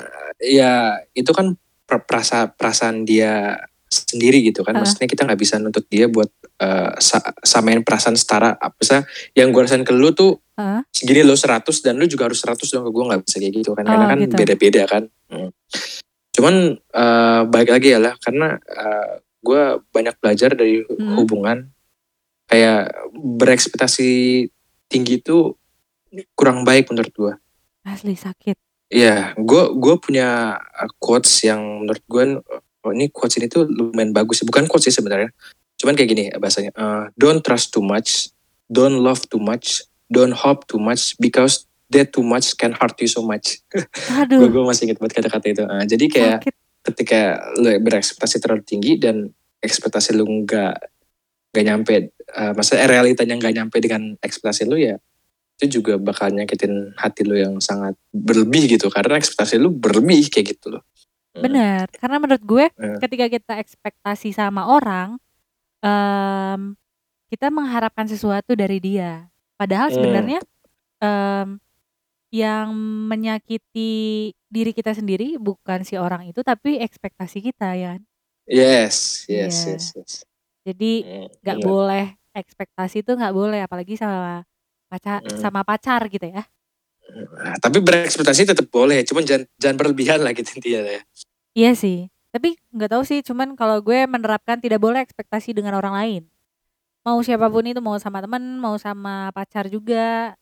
ya itu kan per- perasa perasaan dia sendiri gitu kan Heeh. maksudnya kita nggak bisa nuntut dia buat eh, sa- samain perasaan setara apa yang gue rasain ke lu tuh Heeh. segini lo 100 dan lu juga harus 100 dong ke gue nggak bisa kayak gitu kan karena Oh, kan gitu. beda-beda kan Hmm. cuman eh, baik lagi ya lah karena gue banyak belajar dari Hmm. hubungan kayak berekspektasi tinggi itu kurang baik menurut gue asli sakit Iya, gue gue punya uh, quotes yang menurut gue oh, ini quotes ini tuh lumayan bagus. Bukan quotes sih sebenarnya, Cuman kayak gini bahasanya, eh, don't trust too much, don't love too much, don't hope too much because that too much can hurt you so much. Aduh, gue masih ingat buat kata-kata itu. Eh, jadi kayak sakit. ketika lu berekspektasi terlalu tinggi dan ekspektasi lu nggak nggak nyampe, eh, maksudnya realitanya nggak nyampe dengan ekspektasi lu ya itu juga bakal nyakitin hati lu yang sangat berlebih gitu karena ekspektasi lu berlebih kayak gitu loh. Bener, karena menurut gue Eh. ketika kita ekspektasi sama orang, em, kita mengharapkan sesuatu dari dia. Padahal Hmm. sebenarnya em, yang menyakiti diri kita sendiri bukan si orang itu, tapi ekspektasi kita ya. Yes, yes, Iya. yes, yes. Jadi nggak bener. boleh ekspektasi itu nggak boleh, apalagi sama pacar, sama pacar gitu ya. Nah, tapi berekspektasi tetap boleh, cuman jangan jangan berlebihan lah gitu intinya ya. Iya sih, tapi nggak tahu sih. Cuman kalau gue menerapkan tidak boleh ekspektasi dengan orang lain. Mau siapa pun itu, mau sama temen, mau sama pacar juga.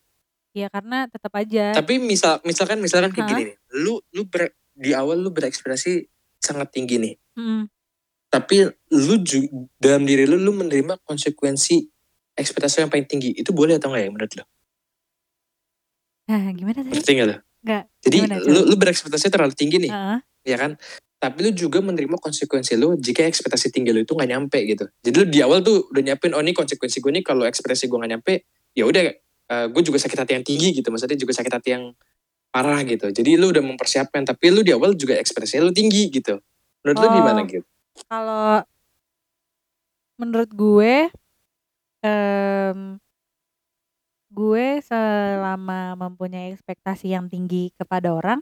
Ya karena tetap aja. Tapi misal misalkan misalkan kayak Hah? gini nih, lu lu ber- di awal lu berekspektasi sangat tinggi nih, Mm-mm. tapi lu ju- dalam diri lu lu menerima konsekuensi ekspektasi yang paling tinggi, itu boleh atau enggak ya menurut lu? Nah, gimana tadi? Ngerti nggak lu? Nggak. Jadi Gimana, lu lu berekspektasi terlalu tinggi nih, Heeh. ya kan? Tapi lu juga menerima konsekuensi lu jika ekspektasi tinggi lu itu nggak nyampe gitu. Jadi lu di awal tuh udah nyiapin, oh ini konsekuensi gue nih kalau ekspektasi gue nggak nyampe, ya udah eh, gue juga sakit hati yang tinggi gitu. Maksudnya juga sakit hati yang parah gitu. Jadi lu udah mempersiapkan, tapi lu di awal juga ekspektasi lu tinggi gitu. Menurut lu Oh. gimana gitu? Kalau menurut gue, em, gue selama mempunyai ekspektasi yang tinggi kepada orang,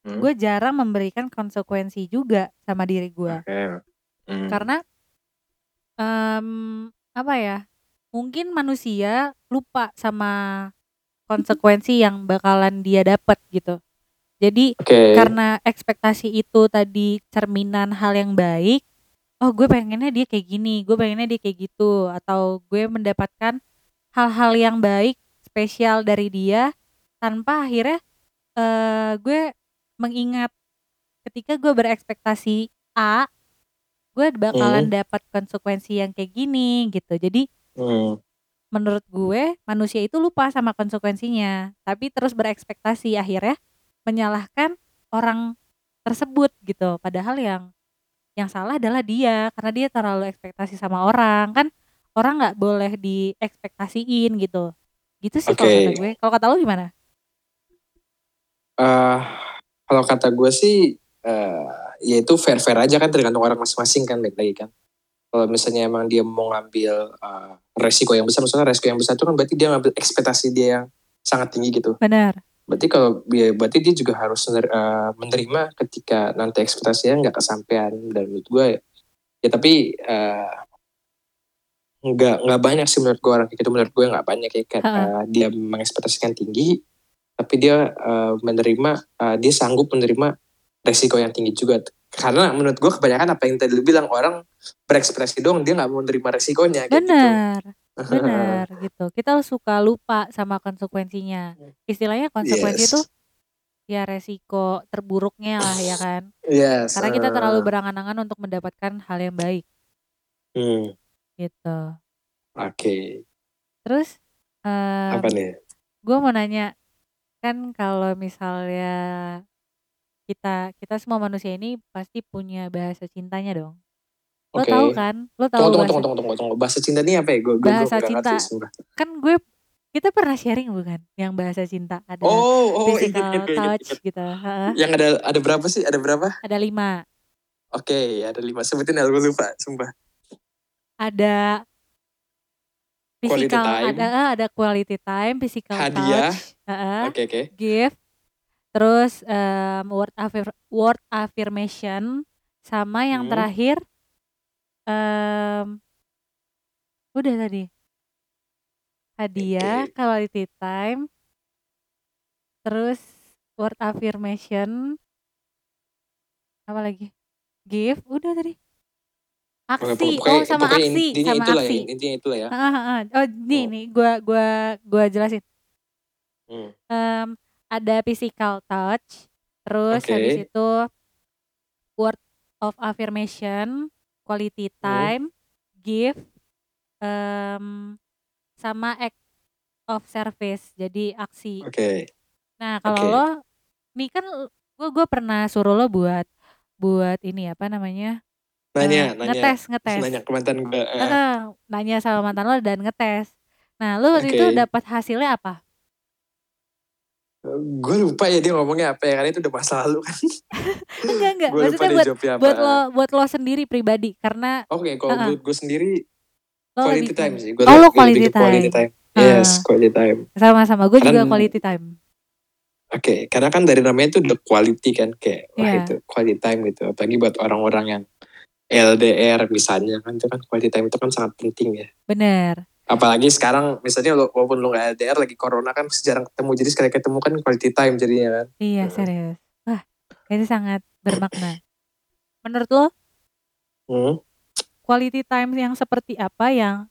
Hmm. gue jarang memberikan konsekuensi juga sama diri gue. Oke. Hmm. Karena em, apa ya? Mungkin manusia lupa sama konsekuensi yang bakalan dia dapat gitu. Jadi Oke. karena ekspektasi itu tadi cerminan hal yang baik, oh gue pengennya dia kayak gini, gue pengennya dia kayak gitu, atau gue mendapatkan hal-hal yang baik spesial dari dia tanpa akhirnya eh gue mengingat ketika gue berekspektasi A, gue bakalan dapat konsekuensi yang kayak gini gitu. Jadi Hmm. menurut gue manusia itu lupa sama konsekuensinya, tapi terus berekspektasi akhirnya menyalahkan orang tersebut gitu. Padahal yang yang salah adalah dia karena dia terlalu ekspektasi sama orang kan orang nggak boleh diekspektasiin gitu. Gitu sih kalau Oke. kata gue. Kalau kata lu gimana? Eh, kalau kata gue sih, eh ya itu fair-fair aja kan tergantung orang masing-masing kan baik lagi kan. Kalau misalnya emang dia mau ngambil eh, resiko yang besar, maksudnya resiko yang besar itu kan berarti dia ngambil ekspektasi dia yang sangat tinggi gitu. Benar. Berarti kalau ya, berarti dia juga harus mener- menerima ketika nanti ekspektasinya nggak kesampaian dan menurut gue ya tapi eh, nggak nggak banyak sih menurut gue orang kayak gitu menurut gue nggak banyak ya kan. Eh, dia mengekspektasikan tinggi tapi dia eh, menerima eh, dia sanggup menerima resiko yang tinggi juga karena menurut gue kebanyakan apa yang tadi lu bilang orang berekspektasi doang dia nggak mau menerima resikonya kayak gitu. Benar. Benar gitu. Kita suka lupa sama konsekuensinya. Istilahnya konsekuensi Yes. itu ya resiko terburuknya lah ya kan. Yes, Karena kita terlalu berangan-angan untuk mendapatkan hal yang baik hmm, gitu. Oke, Terus em, apa nih? gue mau nanya kan kalau misalnya kita kita semua manusia ini pasti punya bahasa cintanya dong. Lo Oke. tahu kan? Lo tahu Tunggu, tunggu, bahasa tunggu, tunggu, tunggu. Bahasa cinta ini apa ya? Gue gue Bahasa nggak cinta. ngerti sumpah. kan gue kita pernah sharing bukan yang bahasa cinta ada Oh, oh, ingat, physical gue ingat, touch ingat. gitu. Heeh. Yang ada ada berapa sih? Ada berapa? Ada lima. Oke, ada lima. Sebutin ya, gue lupa, sumpah. Ada Quality physical time. ada eh, ada quality time, physical Hadiah. touch, heeh, Oke, oke. gift, terus em, word affir- word affirmation sama yang Hmm. terakhir em udah tadi. Hadiah, Oke. quality time, terus word affirmation, apa lagi? Gift, udah tadi. Aksi, pokoknya, oh sama pokoknya aksi, intinya sama itulah aksi. ya, intinya itulah ya. Heeh, heeh. Oh, nih Oh. nih gua gua gua jelasin. Hmm. Em, ada physical touch, terus Oke. habis itu word of affirmation, quality Hmm. time, gift em, sama act of service jadi aksi Oke. nah kalau Oke. lo nih kan gue gue pernah suruh lo buat buat ini apa namanya Nanya, eh, nanya. ngetes ngetes Nanya ke mantan gue. eh. Heeh, nanya sama mantan lo dan ngetes nah lo waktu itu Oke. dapat hasilnya apa Gue lupa ya dia ngomongnya apa ya, karena itu udah masa lalu kan. enggak enggak lupa maksudnya buat buat lo buat lo sendiri pribadi karena Oke, kalau Heeh. buat gue sendiri lo quality lebih time sih. Gue Oh, lo quality ke quality time. time. Yes, quality time. sama-sama gue juga quality time Oke, karena kan dari namanya itu the quality kan kayak wah Iya. itu quality time gitu. Apalagi buat orang-orang yang LDR misalnya kan itu kan quality time itu kan sangat penting ya. bener Apalagi sekarang misalnya walaupun lo gak LDR lagi corona kan jarang ketemu. Jadi sekali ketemu kan quality time jadinya kan. iya Heeh. serius wah ini sangat bermakna menurut lo Hmm. quality time yang seperti apa yang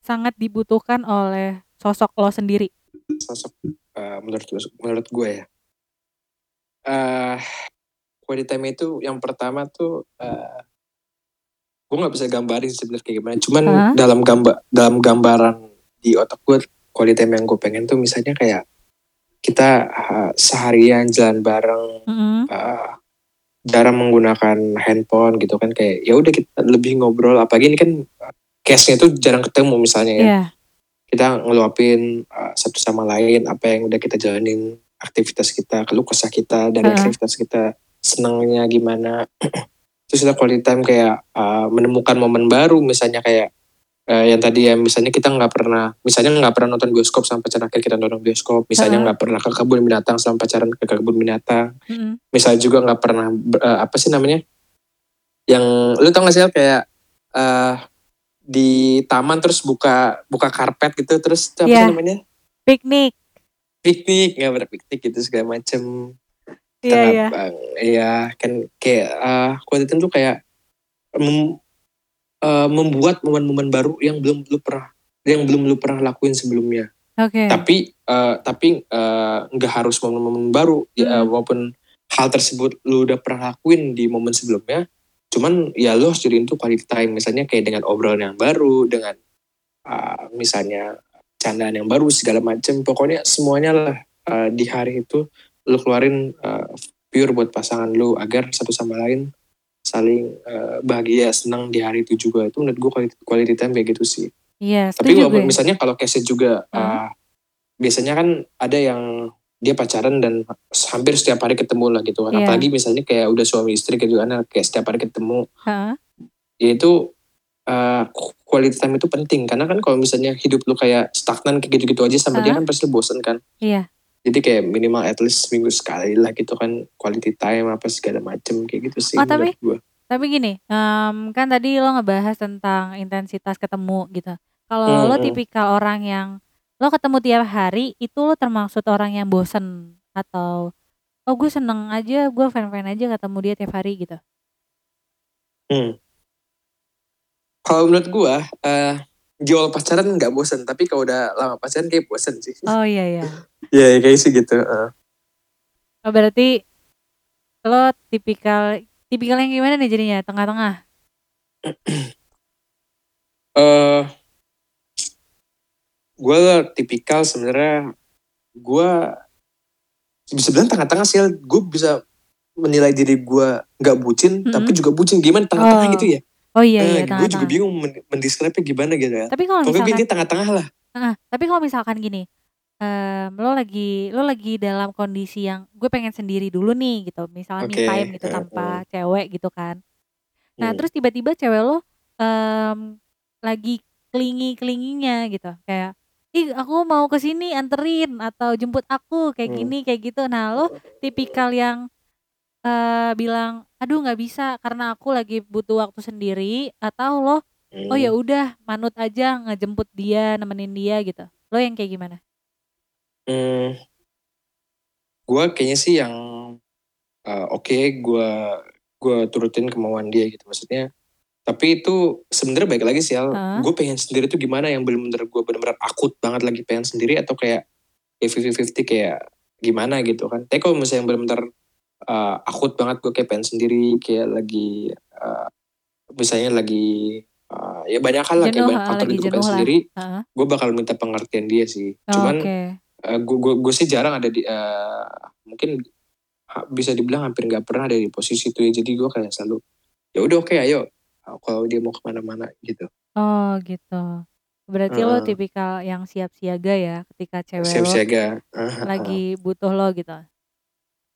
sangat dibutuhkan oleh sosok lo sendiri Sosok eh, menurut menurut gue ya. eh quality time itu yang pertama tuh eh gue nggak bisa gambarin sebenarnya kayak gimana. Cuman Hah? dalam gambar dalam gambaran di otak gue quality time yang gue pengen tuh misalnya kayak kita eh, seharian jalan bareng Mm-mm. eh, jarang menggunakan handphone gitu kan kayak ya udah kita lebih ngobrol apalagi ini kan case-nya tuh jarang ketemu misalnya ya Iya, kita ngeluapin uh, satu sama lain apa yang udah kita jalanin aktivitas kita keluh kesah kita dari Heeh. aktivitas kita senangnya gimana terus kita quality time kayak uh, menemukan momen baru misalnya kayak uh, yang tadi ya misalnya kita nggak pernah misalnya nggak pernah nonton bioskop sampai pacaran akhir kita nonton bioskop misalnya nggak pernah ke kebun binatang sampai pacaran ke kebun binatang. Mm-mm. misalnya juga nggak pernah uh, apa sih namanya yang lu tau gak sih kayak uh, di taman terus buka buka karpet gitu terus itu apa sih namanya? Piknik. Piknik nggak berpiknik gitu segala macem iya nggak- iya. bang, iya kan kayak uh, quality time tuh kayak mem- uh, membuat momen-momen baru yang belum lu pernah yang belum lu pernah lakuin sebelumnya. Oke. Tapi eh, tapi eh, nggak harus momen-momen baru. Ya Hmm. walaupun hal tersebut lu udah pernah lakuin di momen sebelumnya cuman ya lu harus jadiin tuh quality time. Misalnya kayak dengan obrolan yang baru dengan ah, misalnya candaan yang baru segala macem. Pokoknya semuanya lah eh, di hari itu lu keluarin eh, pure buat pasangan lu agar satu sama lain saling eh, bahagia senang di hari itu juga itu menurut gue quality, quality time kayak gitu sih iya tapi setuju walaupun misalnya kalau case juga Hmm. uh, biasanya kan ada yang dia pacaran dan hampir setiap hari ketemu lah gitu kan. Iya. Apalagi misalnya kayak udah suami istri gitu kan kayak setiap hari ketemu. Heeh. Ya itu uh, quality time itu penting karena kan kalau misalnya hidup lu kayak stagnan kayak gitu-gitu aja sama dia Hah? kan pasti bosen kan. iya Jadi kayak minimal at least seminggu sekali lah gitu kan quality time apa segala macem kayak gitu sih Oh, tapi- gua. Tapi gini, em, kan tadi lo ngebahas tentang intensitas ketemu gitu. Kalau lo Mm-mm. tipikal orang yang lo ketemu tiap hari, itu lo termaksud orang yang bosen atau oh gue seneng aja, gue fan-fan aja ketemu dia tiap hari gitu. Kalau menurut gua uh, di awal pacaran nggak bosen tapi kalau udah lama pacaran kayak bosen sih. Oh iya iya. Iya kayak sih gitu. uh. Oh, berarti lo tipikal tipikal yang gimana nih jadinya? Tengah-tengah. eh gue tipikal sebenarnya gue bisa bilang tengah-tengah sih gue bisa menilai diri gue nggak bucin Mm-mm. tapi juga bucin gimana tengah-tengah Oh, gitu ya Oh iya iya gue juga bingung men- mendescribe-nya gimana gitu ya Tapi kalau misalkan dia tengah-tengah lah tapi kalau misalkan gini, em, lo lagi lo lagi dalam kondisi yang gue pengen sendiri dulu nih gitu, misalnya me Oke, time gitu heeh. tanpa cewek gitu kan. Nah Hmm. terus tiba-tiba cewek lo em, lagi kelingi kelinginya gitu, kayak ih aku mau ke sini anterin atau jemput aku kayak Hmm. gini kayak gitu. Nah lo tipikal yang eh bilang aduh nggak bisa karena aku lagi butuh waktu sendiri atau lo oh ya Hmm. udah manut aja ngejemput dia nemenin dia gitu lo yang kayak gimana Hmm. gue kayaknya sih yang uh, oke gue gue turutin kemauan dia gitu maksudnya tapi itu sebenarnya baik lagi sih Al. Gue pengen sendiri tuh gimana yang bener-bener gue bener-bener akut banget lagi pengen sendiri atau kayak ya 50-50 kayak gimana gitu kan tapi kalau misalnya yang bener-bener uh, akut banget gue kayak pengen sendiri kayak lagi uh, misalnya lagi uh, ya banyak hal lah kayak Jenuh, banyak ha, faktor lagi di gue jenuh lah. sendiri Heeh. gue bakal minta pengertian dia sih Oh, cuman Oke. Gue gue gue sih jarang ada di eh, mungkin bisa dibilang hampir nggak pernah ada di posisi itu ya jadi gue kayak selalu ya udah oke ayo Uh, kalau dia mau ke mana-mana gitu Oh gitu. Berarti lo Heeh. tipikal yang siap siaga ya ketika cewek siap lo siaga lagi butuh lo gitu.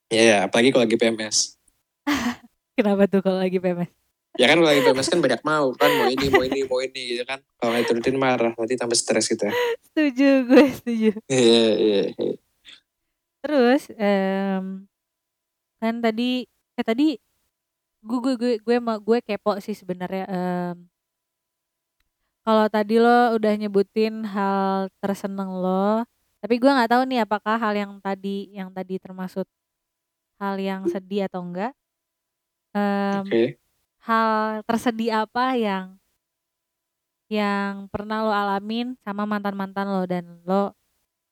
ya ya apalagi kalau lagi PMS Kenapa tuh kalau lagi PMS? Ya kan kalau lagi PMS kan banyak mau kan mau ini mau ini mau ini gitu kan kalau nggak turutin marah nanti tambah stres gitu Setuju gue setuju. iya iya iya. Terus em, kan tadi eh tadi gue gue gue gue mau gue kepo sih sebenarnya em, kalau tadi lo udah nyebutin hal terseneng lo tapi gue nggak tahu nih apakah hal yang tadi yang tadi termasuk hal yang sedih atau enggak Em, oke hal tersedih apa yang yang pernah lo alamin sama mantan mantan lo dan lo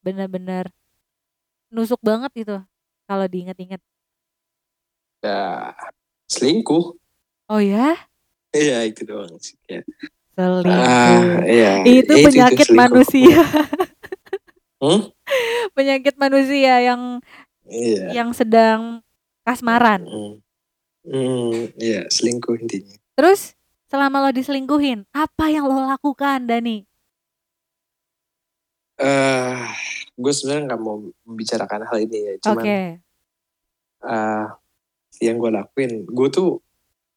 bener-bener nusuk banget gitu kalau diinget-inget ya selingkuh oh ya iya itu doang sih ya. selingkuh ah iya itu itu penyakit selingkuh. manusia Hmm? penyakit manusia yang iya yang sedang kasmaran Hmm. Hmm, iya selingkuh intinya. Terus selama lo diselingkuhin apa yang lo lakukan Dani? Eh gue sebenarnya nggak mau membicarakan hal ini ya cuman eh, yang gue lakuin gue tuh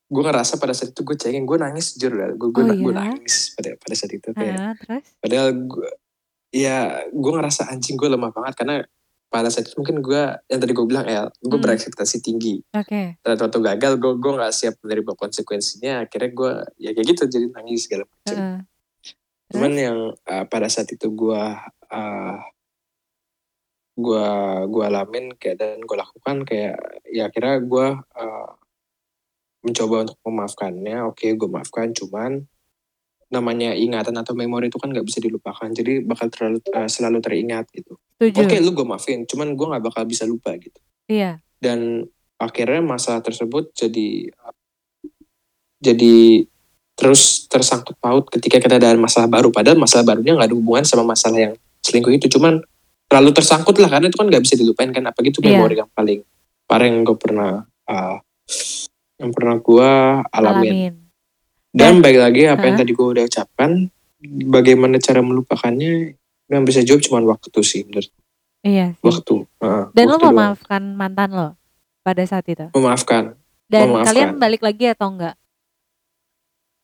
gue ngerasa pada saat itu gue cengeng gue nangis jujur gue gue, Oh, gue iya? nangis pada pada saat itu kayak terus? Padahal gue ya gue ngerasa anjing gue lemah banget karena pada saat itu mungkin gue yang tadi gue bilang El gue Hmm. berekspektasi tinggi oke ternyata waktu gagal gue gue nggak siap menerima konsekuensinya akhirnya gue ya kayak gitu jadi nangis segala macam Heeh. cuman Terus? yang uh, pada saat itu gue uh, gue gue alamin kayak dan gue lakukan kayak ya akhirnya gue uh, mencoba untuk memaafkannya oke gue maafkan cuman namanya ingatan atau memori itu kan nggak bisa dilupakan. Jadi bakal terlalu uh, selalu teringat gitu. Oke lu gue maafin cuman gue nggak bakal bisa lupa gitu. Iya. Dan akhirnya masalah tersebut jadi jadi terus tersangkut paut ketika kita ada masalah baru. Padahal masalah barunya nggak ada hubungan sama masalah yang selingkuh itu. Cuman terlalu tersangkut lah karena itu kan nggak bisa dilupain kan. Apa gitu Iya. memori yang paling parah yang gue pernah uh, yang pernah gue alamin. Alamin dan baik lagi apa yang tadi gue udah ucapkan bagaimana cara melupakannya yang bisa jawab cuma waktu sih menurut iya sih. waktu uh, dan lo waktu doang. memaafkan mantan lo pada saat itu? Memaafkan dan Memaafkan. kalian balik lagi atau enggak?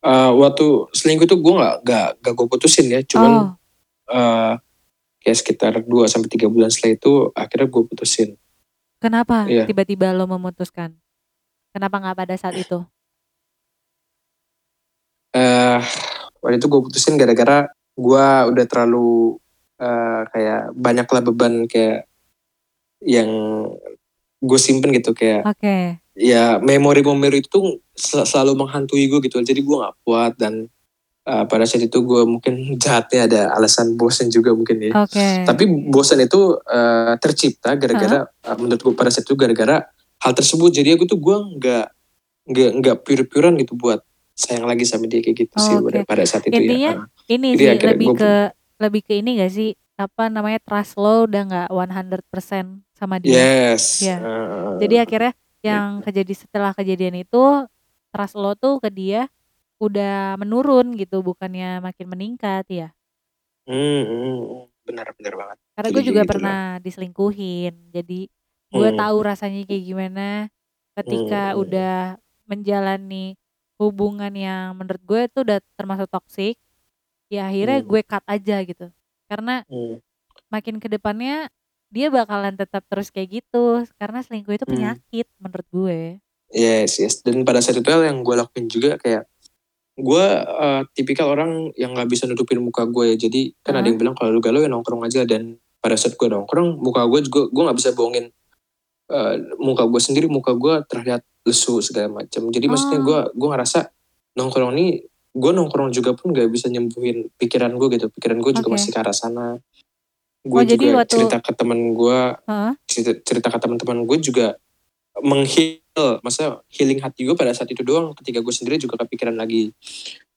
Eh, waktu selingkuh tuh gue nggak nggak nggak gue putusin ya cuman oh. eh, kayak sekitar 2 sampai tiga bulan setelah itu akhirnya gue putusin. Kenapa Iya. tiba-tiba lo memutuskan? Kenapa nggak pada saat itu eh waktu itu gue putusin gara-gara gue udah terlalu eh, kayak banyak lah beban kayak yang gue simpen gitu kayak oke. ya memori-memori itu tuh sel- selalu menghantui gue gitu. Jadi gue nggak kuat dan eh, pada saat itu gue mungkin jahatnya ada alasan bosen juga mungkin ya. Oke. Tapi bosan itu eh, tercipta gara-gara eh, menurut gue pada saat itu gara-gara hal tersebut. Jadi aku tuh gue nggak nggak nggak pure-purean gitu buat sayang lagi sama dia kayak gitu sih Oh, pada, oke. pada saat itu Intinya, ya. Ini Jadi sih akhirnya lebih gua- ke lebih ke ini gak sih apa namanya trust lo udah nggak 100% sama dia Yes. Iya. eh, jadi akhirnya yang kejadi setelah kejadian itu trust lo tuh ke dia udah menurun gitu bukannya makin meningkat ya hmm, hmm, benar benar banget. karena Jadi gue juga gitu pernah diselingkuhin jadi gue Hmm. tahu rasanya kayak gimana ketika Hmm. udah menjalani hubungan yang menurut gue tuh udah termasuk toksik ya akhirnya Hmm. gue cut aja gitu karena Hmm. makin ke depannya dia bakalan tetap terus kayak gitu karena selingkuh itu Hmm. penyakit menurut gue Yes, yes. Dan pada saat itu yang gue lakuin juga kayak gue eh, tipikal orang yang nggak bisa nutupin muka gue ya. Jadi kan ada Hah? yang bilang kalau lu galau ya nongkrong aja dan pada saat gue nongkrong muka gue juga gue nggak bisa bohongin eh, muka gue sendiri muka gue terlihat lesu segala macam. Jadi maksudnya Oh. gue gue ngerasa nongkrong ini gue nongkrong juga pun nggak bisa nyembuhin pikiran gue gitu. Pikiran gue juga Oke. masih ke arah sana. Gue Oh, juga waktu- cerita ke temen gue Heeh. cerita, cerita ke teman-teman gue juga menghil, maksudnya healing hati gue pada saat itu doang. Ketika gue sendiri juga kepikiran lagi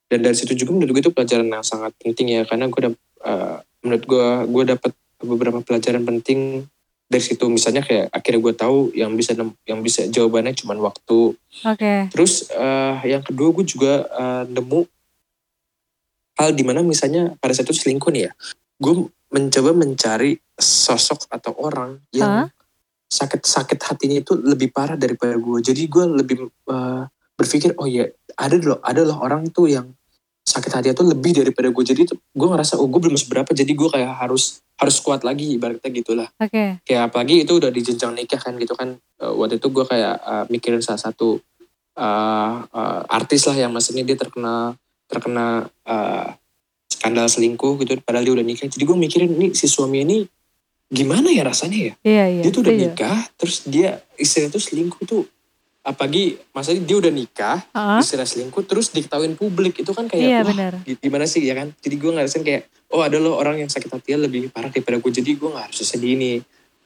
dan dari situ juga menurut gue itu pelajaran yang sangat penting ya karena gue eh, menurut gue gue dapat beberapa pelajaran penting dari situ misalnya kayak akhirnya gue tahu yang bisa yang bisa jawabannya cuma waktu. Oke. terus eh, yang kedua gue juga eh, nemu hal di mana misalnya pada saat itu selingkuh nih ya gue mencoba mencari sosok atau orang yang sakit sakit hatinya itu lebih parah daripada gue jadi gue lebih eh, berpikir oh ya ada loh ada loh orang tuh yang sakit hati itu lebih daripada gue jadi tuh gue ngerasa oh gue belum seberapa jadi gue kayak harus harus kuat lagi ibaratnya gitulah Oke. kayak apalagi itu udah di jenjang nikah kan gitu kan Eh, waktu itu gue kayak eh, mikirin salah satu eh, eh, artis lah yang maksudnya dia terkena terkena eh, skandal selingkuh gitu padahal dia udah nikah jadi gue mikirin nih si suami ini gimana ya rasanya ya Iya iya. dia tuh udah setuju. nikah terus dia istrinya tuh selingkuh tuh apalagi maksudnya dia udah nikah istrinya selingkuh terus diketahuin publik. Itu kan kayak Iya gi- gimana sih? Ya kan? Jadi gue ngerasain kayak oh ada loh orang yang sakit hatinya lebih parah daripada gue jadi gue gak harus sedih nih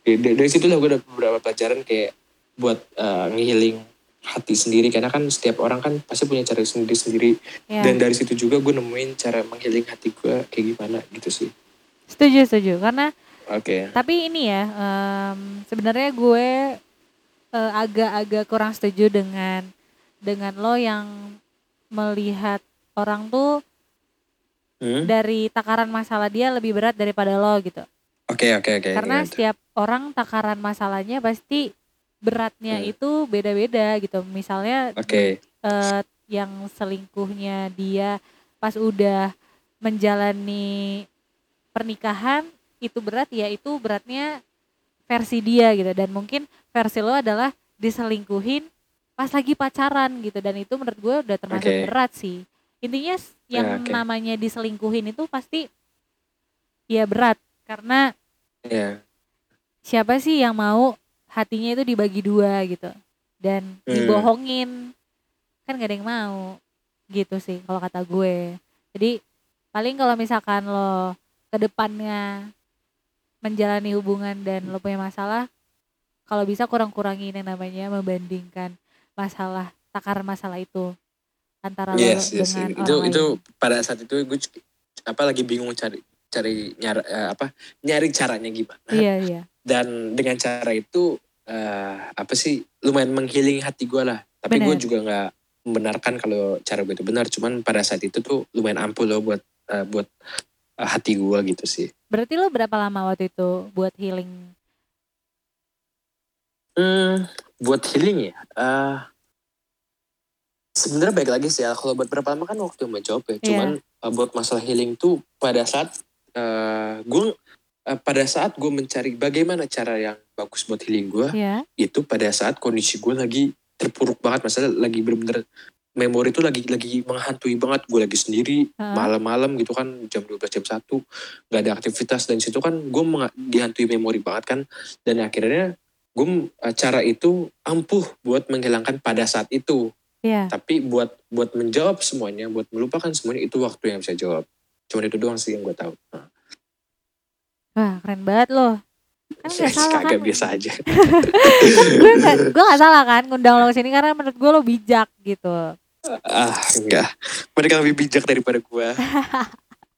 dari, situ lah gue ada beberapa pelajaran kayak buat uh, ngehealing hati sendiri. Karena kan setiap orang kan pasti punya cara sendiri sendiri. Iya. dan dari situ juga gue nemuin cara menghealing hati gue kayak gimana gitu sih. Setuju setuju. Karena oke. tapi ini ya em, sebenarnya gue agak-agak kurang setuju dengan dengan lo yang melihat orang tuh Hmm? dari takaran masalah dia lebih berat daripada lo gitu. oke oke oke Karena gimana tuh? setiap orang takaran masalahnya pasti beratnya Hmm. itu beda-beda gitu. Misalnya oke eh, yang selingkuhnya dia pas udah menjalani pernikahan itu berat ya itu beratnya versi dia gitu dan mungkin versi lo adalah diselingkuhin pas lagi pacaran gitu. Dan itu menurut gue udah termasuk Oke. berat sih. Intinya Ya, yang oke. namanya diselingkuhin itu pasti ya berat. Karena ya. siapa sih yang mau hatinya itu dibagi dua gitu. Dan Hmm. dibohongin. Kan gak ada yang mau gitu sih kalau kata gue. Jadi paling kalau misalkan lo ke depannya menjalani hubungan dan lo punya masalah kalau bisa kurang-kurangin yang namanya membandingkan masalah takaran masalah itu antara lo yes yes dengan itu orang itu lain. pada saat itu gue apa lagi bingung cari cari nyari apa nyari caranya gimana. Iya iya. Dan dengan cara itu eh, apa sih lumayan menghealing hati gue lah. Tapi gue juga nggak membenarkan kalau cara gue itu benar. Cuman pada saat itu tuh lumayan ampuh loh buat eh, buat eh, hati gue gitu sih. Berarti lo berapa lama waktu itu buat healing hmm, buat healing ya? Eh sebenarnya baik lagi sih. Ya kalau buat berapa lama kan waktu yang menjawab ya. Iya. cuman eh, buat masalah healing tuh pada saat eh gue eh, pada saat gue mencari bagaimana cara yang bagus buat healing gue ya itu pada saat kondisi gue lagi terpuruk banget. Masalah lagi bener-bener memori itu lagi lagi menghantui banget. Gue lagi sendiri malam-malam gitu kan jam 12 jam 1 nggak ada aktivitas. Dan situ kan gue dihantui memori banget kan. Dan akhirnya gue eh, cara itu ampuh buat menghilangkan pada saat itu. Iya. Tapi buat buat menjawab semuanya buat melupakan semuanya itu waktu yang bisa jawab. Cuman itu doang sih yang gue tahu. Nah, wah keren banget lo kan nggak salah kan? kagak biasa aja. Kan gue gak, gue gak salah kan ngundang lo ke sini karena menurut gue lo bijak gitu. Ah enggak. Mereka lebih bijak daripada gue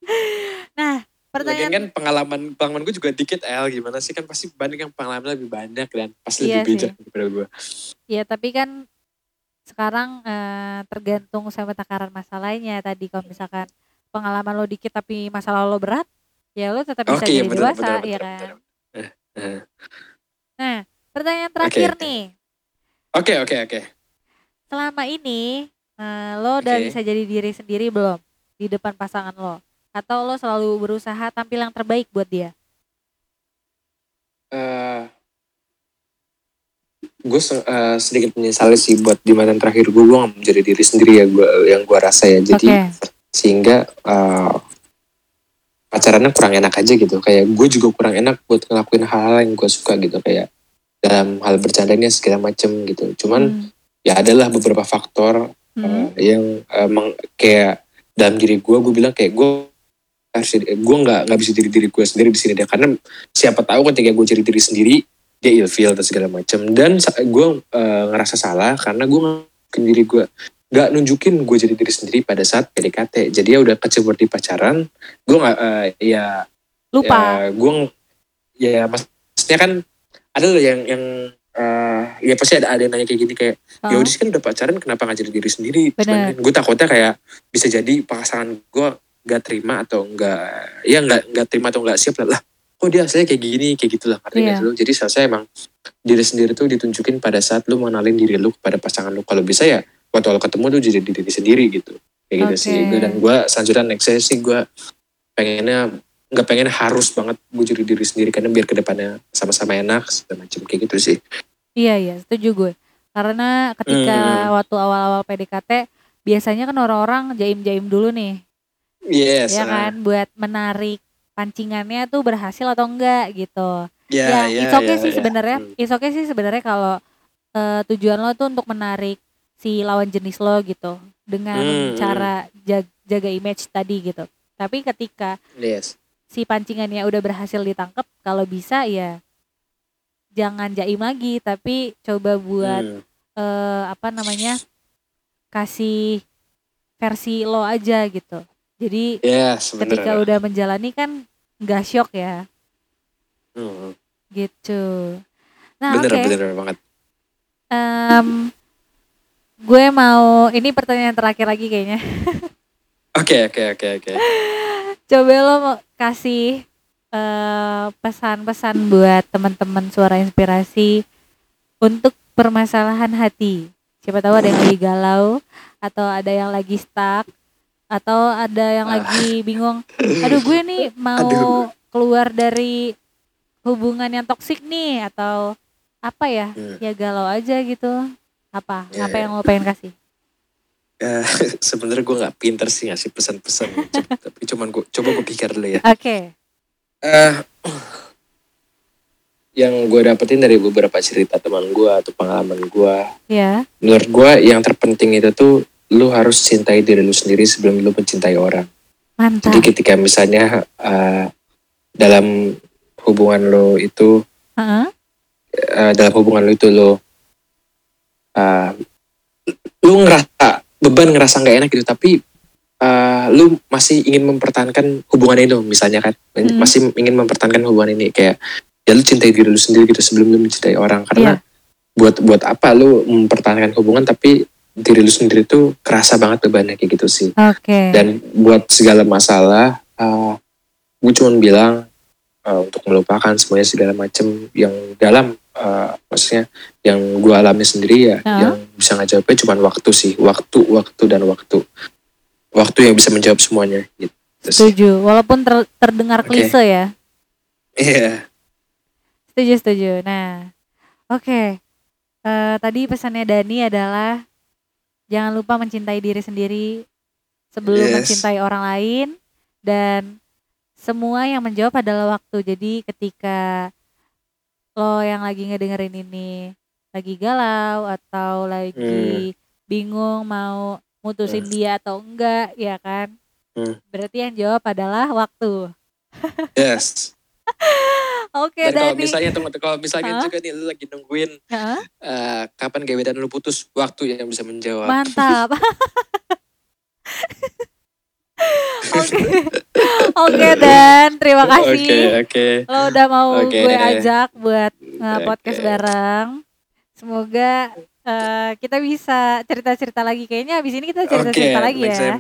nah Lagian pertanyaan kan pengalaman pengalaman gue juga dikit El gimana sih kan pasti banyak yang pengalaman lebih banyak dan pasti Iya lebih bijak daripada gue. ya tapi kan sekarang eh, tergantung sama takaran masalahnya tadi kalau misalkan pengalaman lo dikit tapi masalah lo berat ya lo tetap bisa Oke jadi betul dewasa betul ya kan betul. Eh, eh. nah pertanyaan terakhir oke. nih Oke oke oke. selama ini eh, lo udah Oke. bisa jadi diri sendiri belum di depan pasangan lo atau lo selalu berusaha tampil yang terbaik buat dia Eh, gue se- eh, sedikit menyesali sih buat di mantan terakhir gue gue gak menjadi diri sendiri ya gue yang gue rasa ya jadi Oke. sehingga eh, pacarannya kurang enak aja gitu kayak gue juga kurang enak buat ngelakuin hal-hal yang gue suka gitu kayak dalam hal bercandanya segala macem gitu cuman Hmm. ya adalah beberapa faktor Hmm. eh, yang emang kayak dalam diri gue gue bilang kayak gue harus jadi- gue nggak nggak bisa jadi diri gue sendiri di sini deh karena siapa tahu ketika gue jadi diri sendiri dia ilfeel dan segala macam dan gue eh, ngerasa salah karena gue diri gue nggak nunjukin gue jadi diri sendiri pada saat PDKT jadi ya udah kecebur di pacaran. Gue nggak eh, ya Lupa. ya gue ya maksudnya kan ada loh yang yang eh, ya pasti ada ada yang nanya kayak gini kayak ya Heeh. udah sih kan udah pacaran kenapa nggak jadi diri sendiri? Bener. Cuman gue takutnya kayak bisa jadi pasangan gue nggak terima atau nggak ya nggak nggak terima atau nggak siap lah kok dia aslinya kayak gini kayak gitulah ngerti nggak Iya. sih lu jadi seharusnya emang diri sendiri tuh ditunjukin pada saat lu mengenalin diri lu kepada pasangan lu kalau bisa ya waktu lo ketemu tuh jadi diri sendiri gitu kayak gitu Oke. sih dan gue selanjutnya nextnya sih gue pengennya nggak pengen harus banget gue jadi diri sendiri karena biar ke depannya sama-sama enak segala macam kayak gitu sih Iya iya setuju gue. Karena ketika Hmm. waktu awal-awal PDKT biasanya kan orang-orang jaim-jaim dulu nih, yes ya ah. kan, buat menarik pancingannya tuh berhasil atau enggak gitu. ya, ya, it's okay sih ya. sebenarnya. Hmm. It's okay sih sebenarnya kalau eh, tujuan lo tuh untuk menarik si lawan jenis lo gitu dengan Hmm, cara jag- jaga image tadi gitu. Tapi ketika yes si pancingannya udah berhasil ditangkap, kalau bisa ya jangan jaim lagi, tapi coba buat Hmm. eh, apa namanya kasih versi lo aja gitu. Jadi Ya, ketika udah menjalani kan nggak shock ya Hmm, gitu. Nah oke, bener bener banget. Em, gue mau ini pertanyaan terakhir lagi kayaknya. Oke oke oke oke. Coba lo mau kasih eh, pesan-pesan buat teman-teman suara inspirasi untuk permasalahan hati. Siapa tahu ada yang lagi galau atau ada yang lagi stuck atau ada yang Ah. lagi bingung. Aduh gue nih mau Aduh. keluar dari hubungan yang toksik nih atau apa ya? Hmm. Ya galau aja gitu. Apa? Ya, apa ya. yang lo pengen kasih? Eh, Sebenarnya gue nggak pinter sih ngasih pesan-pesan, tapi cuman gue coba gue pikir dulu ya. Oke. Eh, yang gue dapetin dari beberapa cerita teman gue atau pengalaman gue, Ya. menurut gue yang terpenting itu tuh lu harus cintai diri lu sendiri sebelum lu mencintai orang. Mantap. Jadi ketika misalnya eh, dalam hubungan lo itu Heeh. eh, dalam hubungan lu itu lo eh, lu ngerasa beban ngerasa nggak enak gitu tapi eh, lu masih ingin mempertahankan hubungan itu misalnya kan Hmm. masih ingin mempertahankan hubungan ini kayak ya lu cintai diri lu sendiri gitu sebelum lu mencintai orang karena buat buat apa lu mempertahankan hubungan tapi diri lu sendiri tuh kerasa banget bebannya kayak gitu sih Oke. dan buat segala masalah uh, gue cuma bilang uh, untuk melupakan semuanya segala macem yang dalam uh, maksudnya yang gue alami sendiri ya Heeh. yang bisa ngejawabnya cuma waktu sih waktu waktu dan waktu waktu yang bisa menjawab semuanya gitu sih. Setuju. Walaupun ter- terdengar Oke. klise ya. iya Setuju, setuju. Nah, oke. Eh, tadi pesannya Dani adalah jangan lupa mencintai diri sendiri sebelum Yes. mencintai orang lain dan semua yang menjawab adalah waktu. Jadi ketika lo yang lagi ngedengerin ini lagi galau atau lagi bingung mau mutusin dia atau enggak, ya kan? Hmm. Berarti yang jawab adalah waktu. yes Oke, dan kalau misalnya tunggu kalau misalnya Hah? juga nih lu lagi nungguin Heeh. uh, kapan gebetan lu putus waktu yang bisa menjawab Mantap. Oke. Oke Dan, terima oke kasih. oke Lo udah mau Oke. gue ajak buat nge-podcast Oke. bareng. Semoga eh, kita bisa cerita-cerita lagi. Kayaknya abis ini kita cerita-cerita Oke, lagi ya.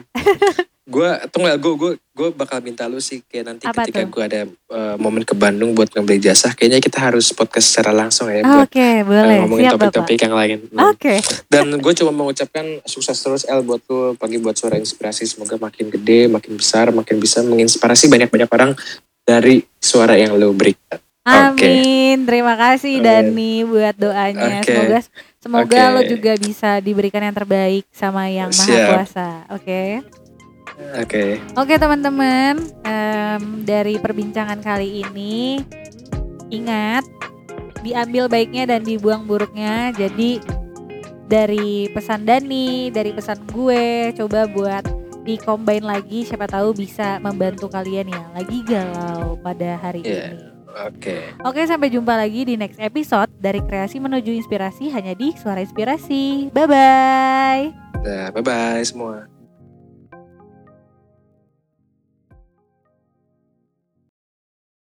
gue tunggu gue gue gue bakal minta lu sih kayak nanti Apa ketika gue ada eh, momen ke Bandung buat ngambil jasa kayaknya kita harus podcast secara langsung ya buat Oke, eh, boleh. ngomongin Siap Bapak. topik-topik yang lain Hmm. Oke. dan gue cuma mengucapkan sukses terus El buat lu pagi buat suara inspirasi semoga makin gede makin besar makin bisa menginspirasi banyak-banyak orang dari suara yang lu berikan. Amin. Terima kasih Amin. Dani buat doanya. Oke. Semoga semoga Oke. lo juga bisa diberikan yang terbaik sama yang Maha Siap. Kuasa. Oke. oke Oke teman-teman, em, dari perbincangan kali ini ingat diambil baiknya dan dibuang buruknya. Jadi dari pesan Dani, dari pesan gue, coba buat di-combine lagi. Siapa tahu bisa membantu kalian yang lagi galau pada hari Iya. ini. Oke Oke, sampai jumpa lagi di next episode dari kreasi menuju inspirasi hanya di Suara Inspirasi. Bye bye. Nah, bye-bye semua.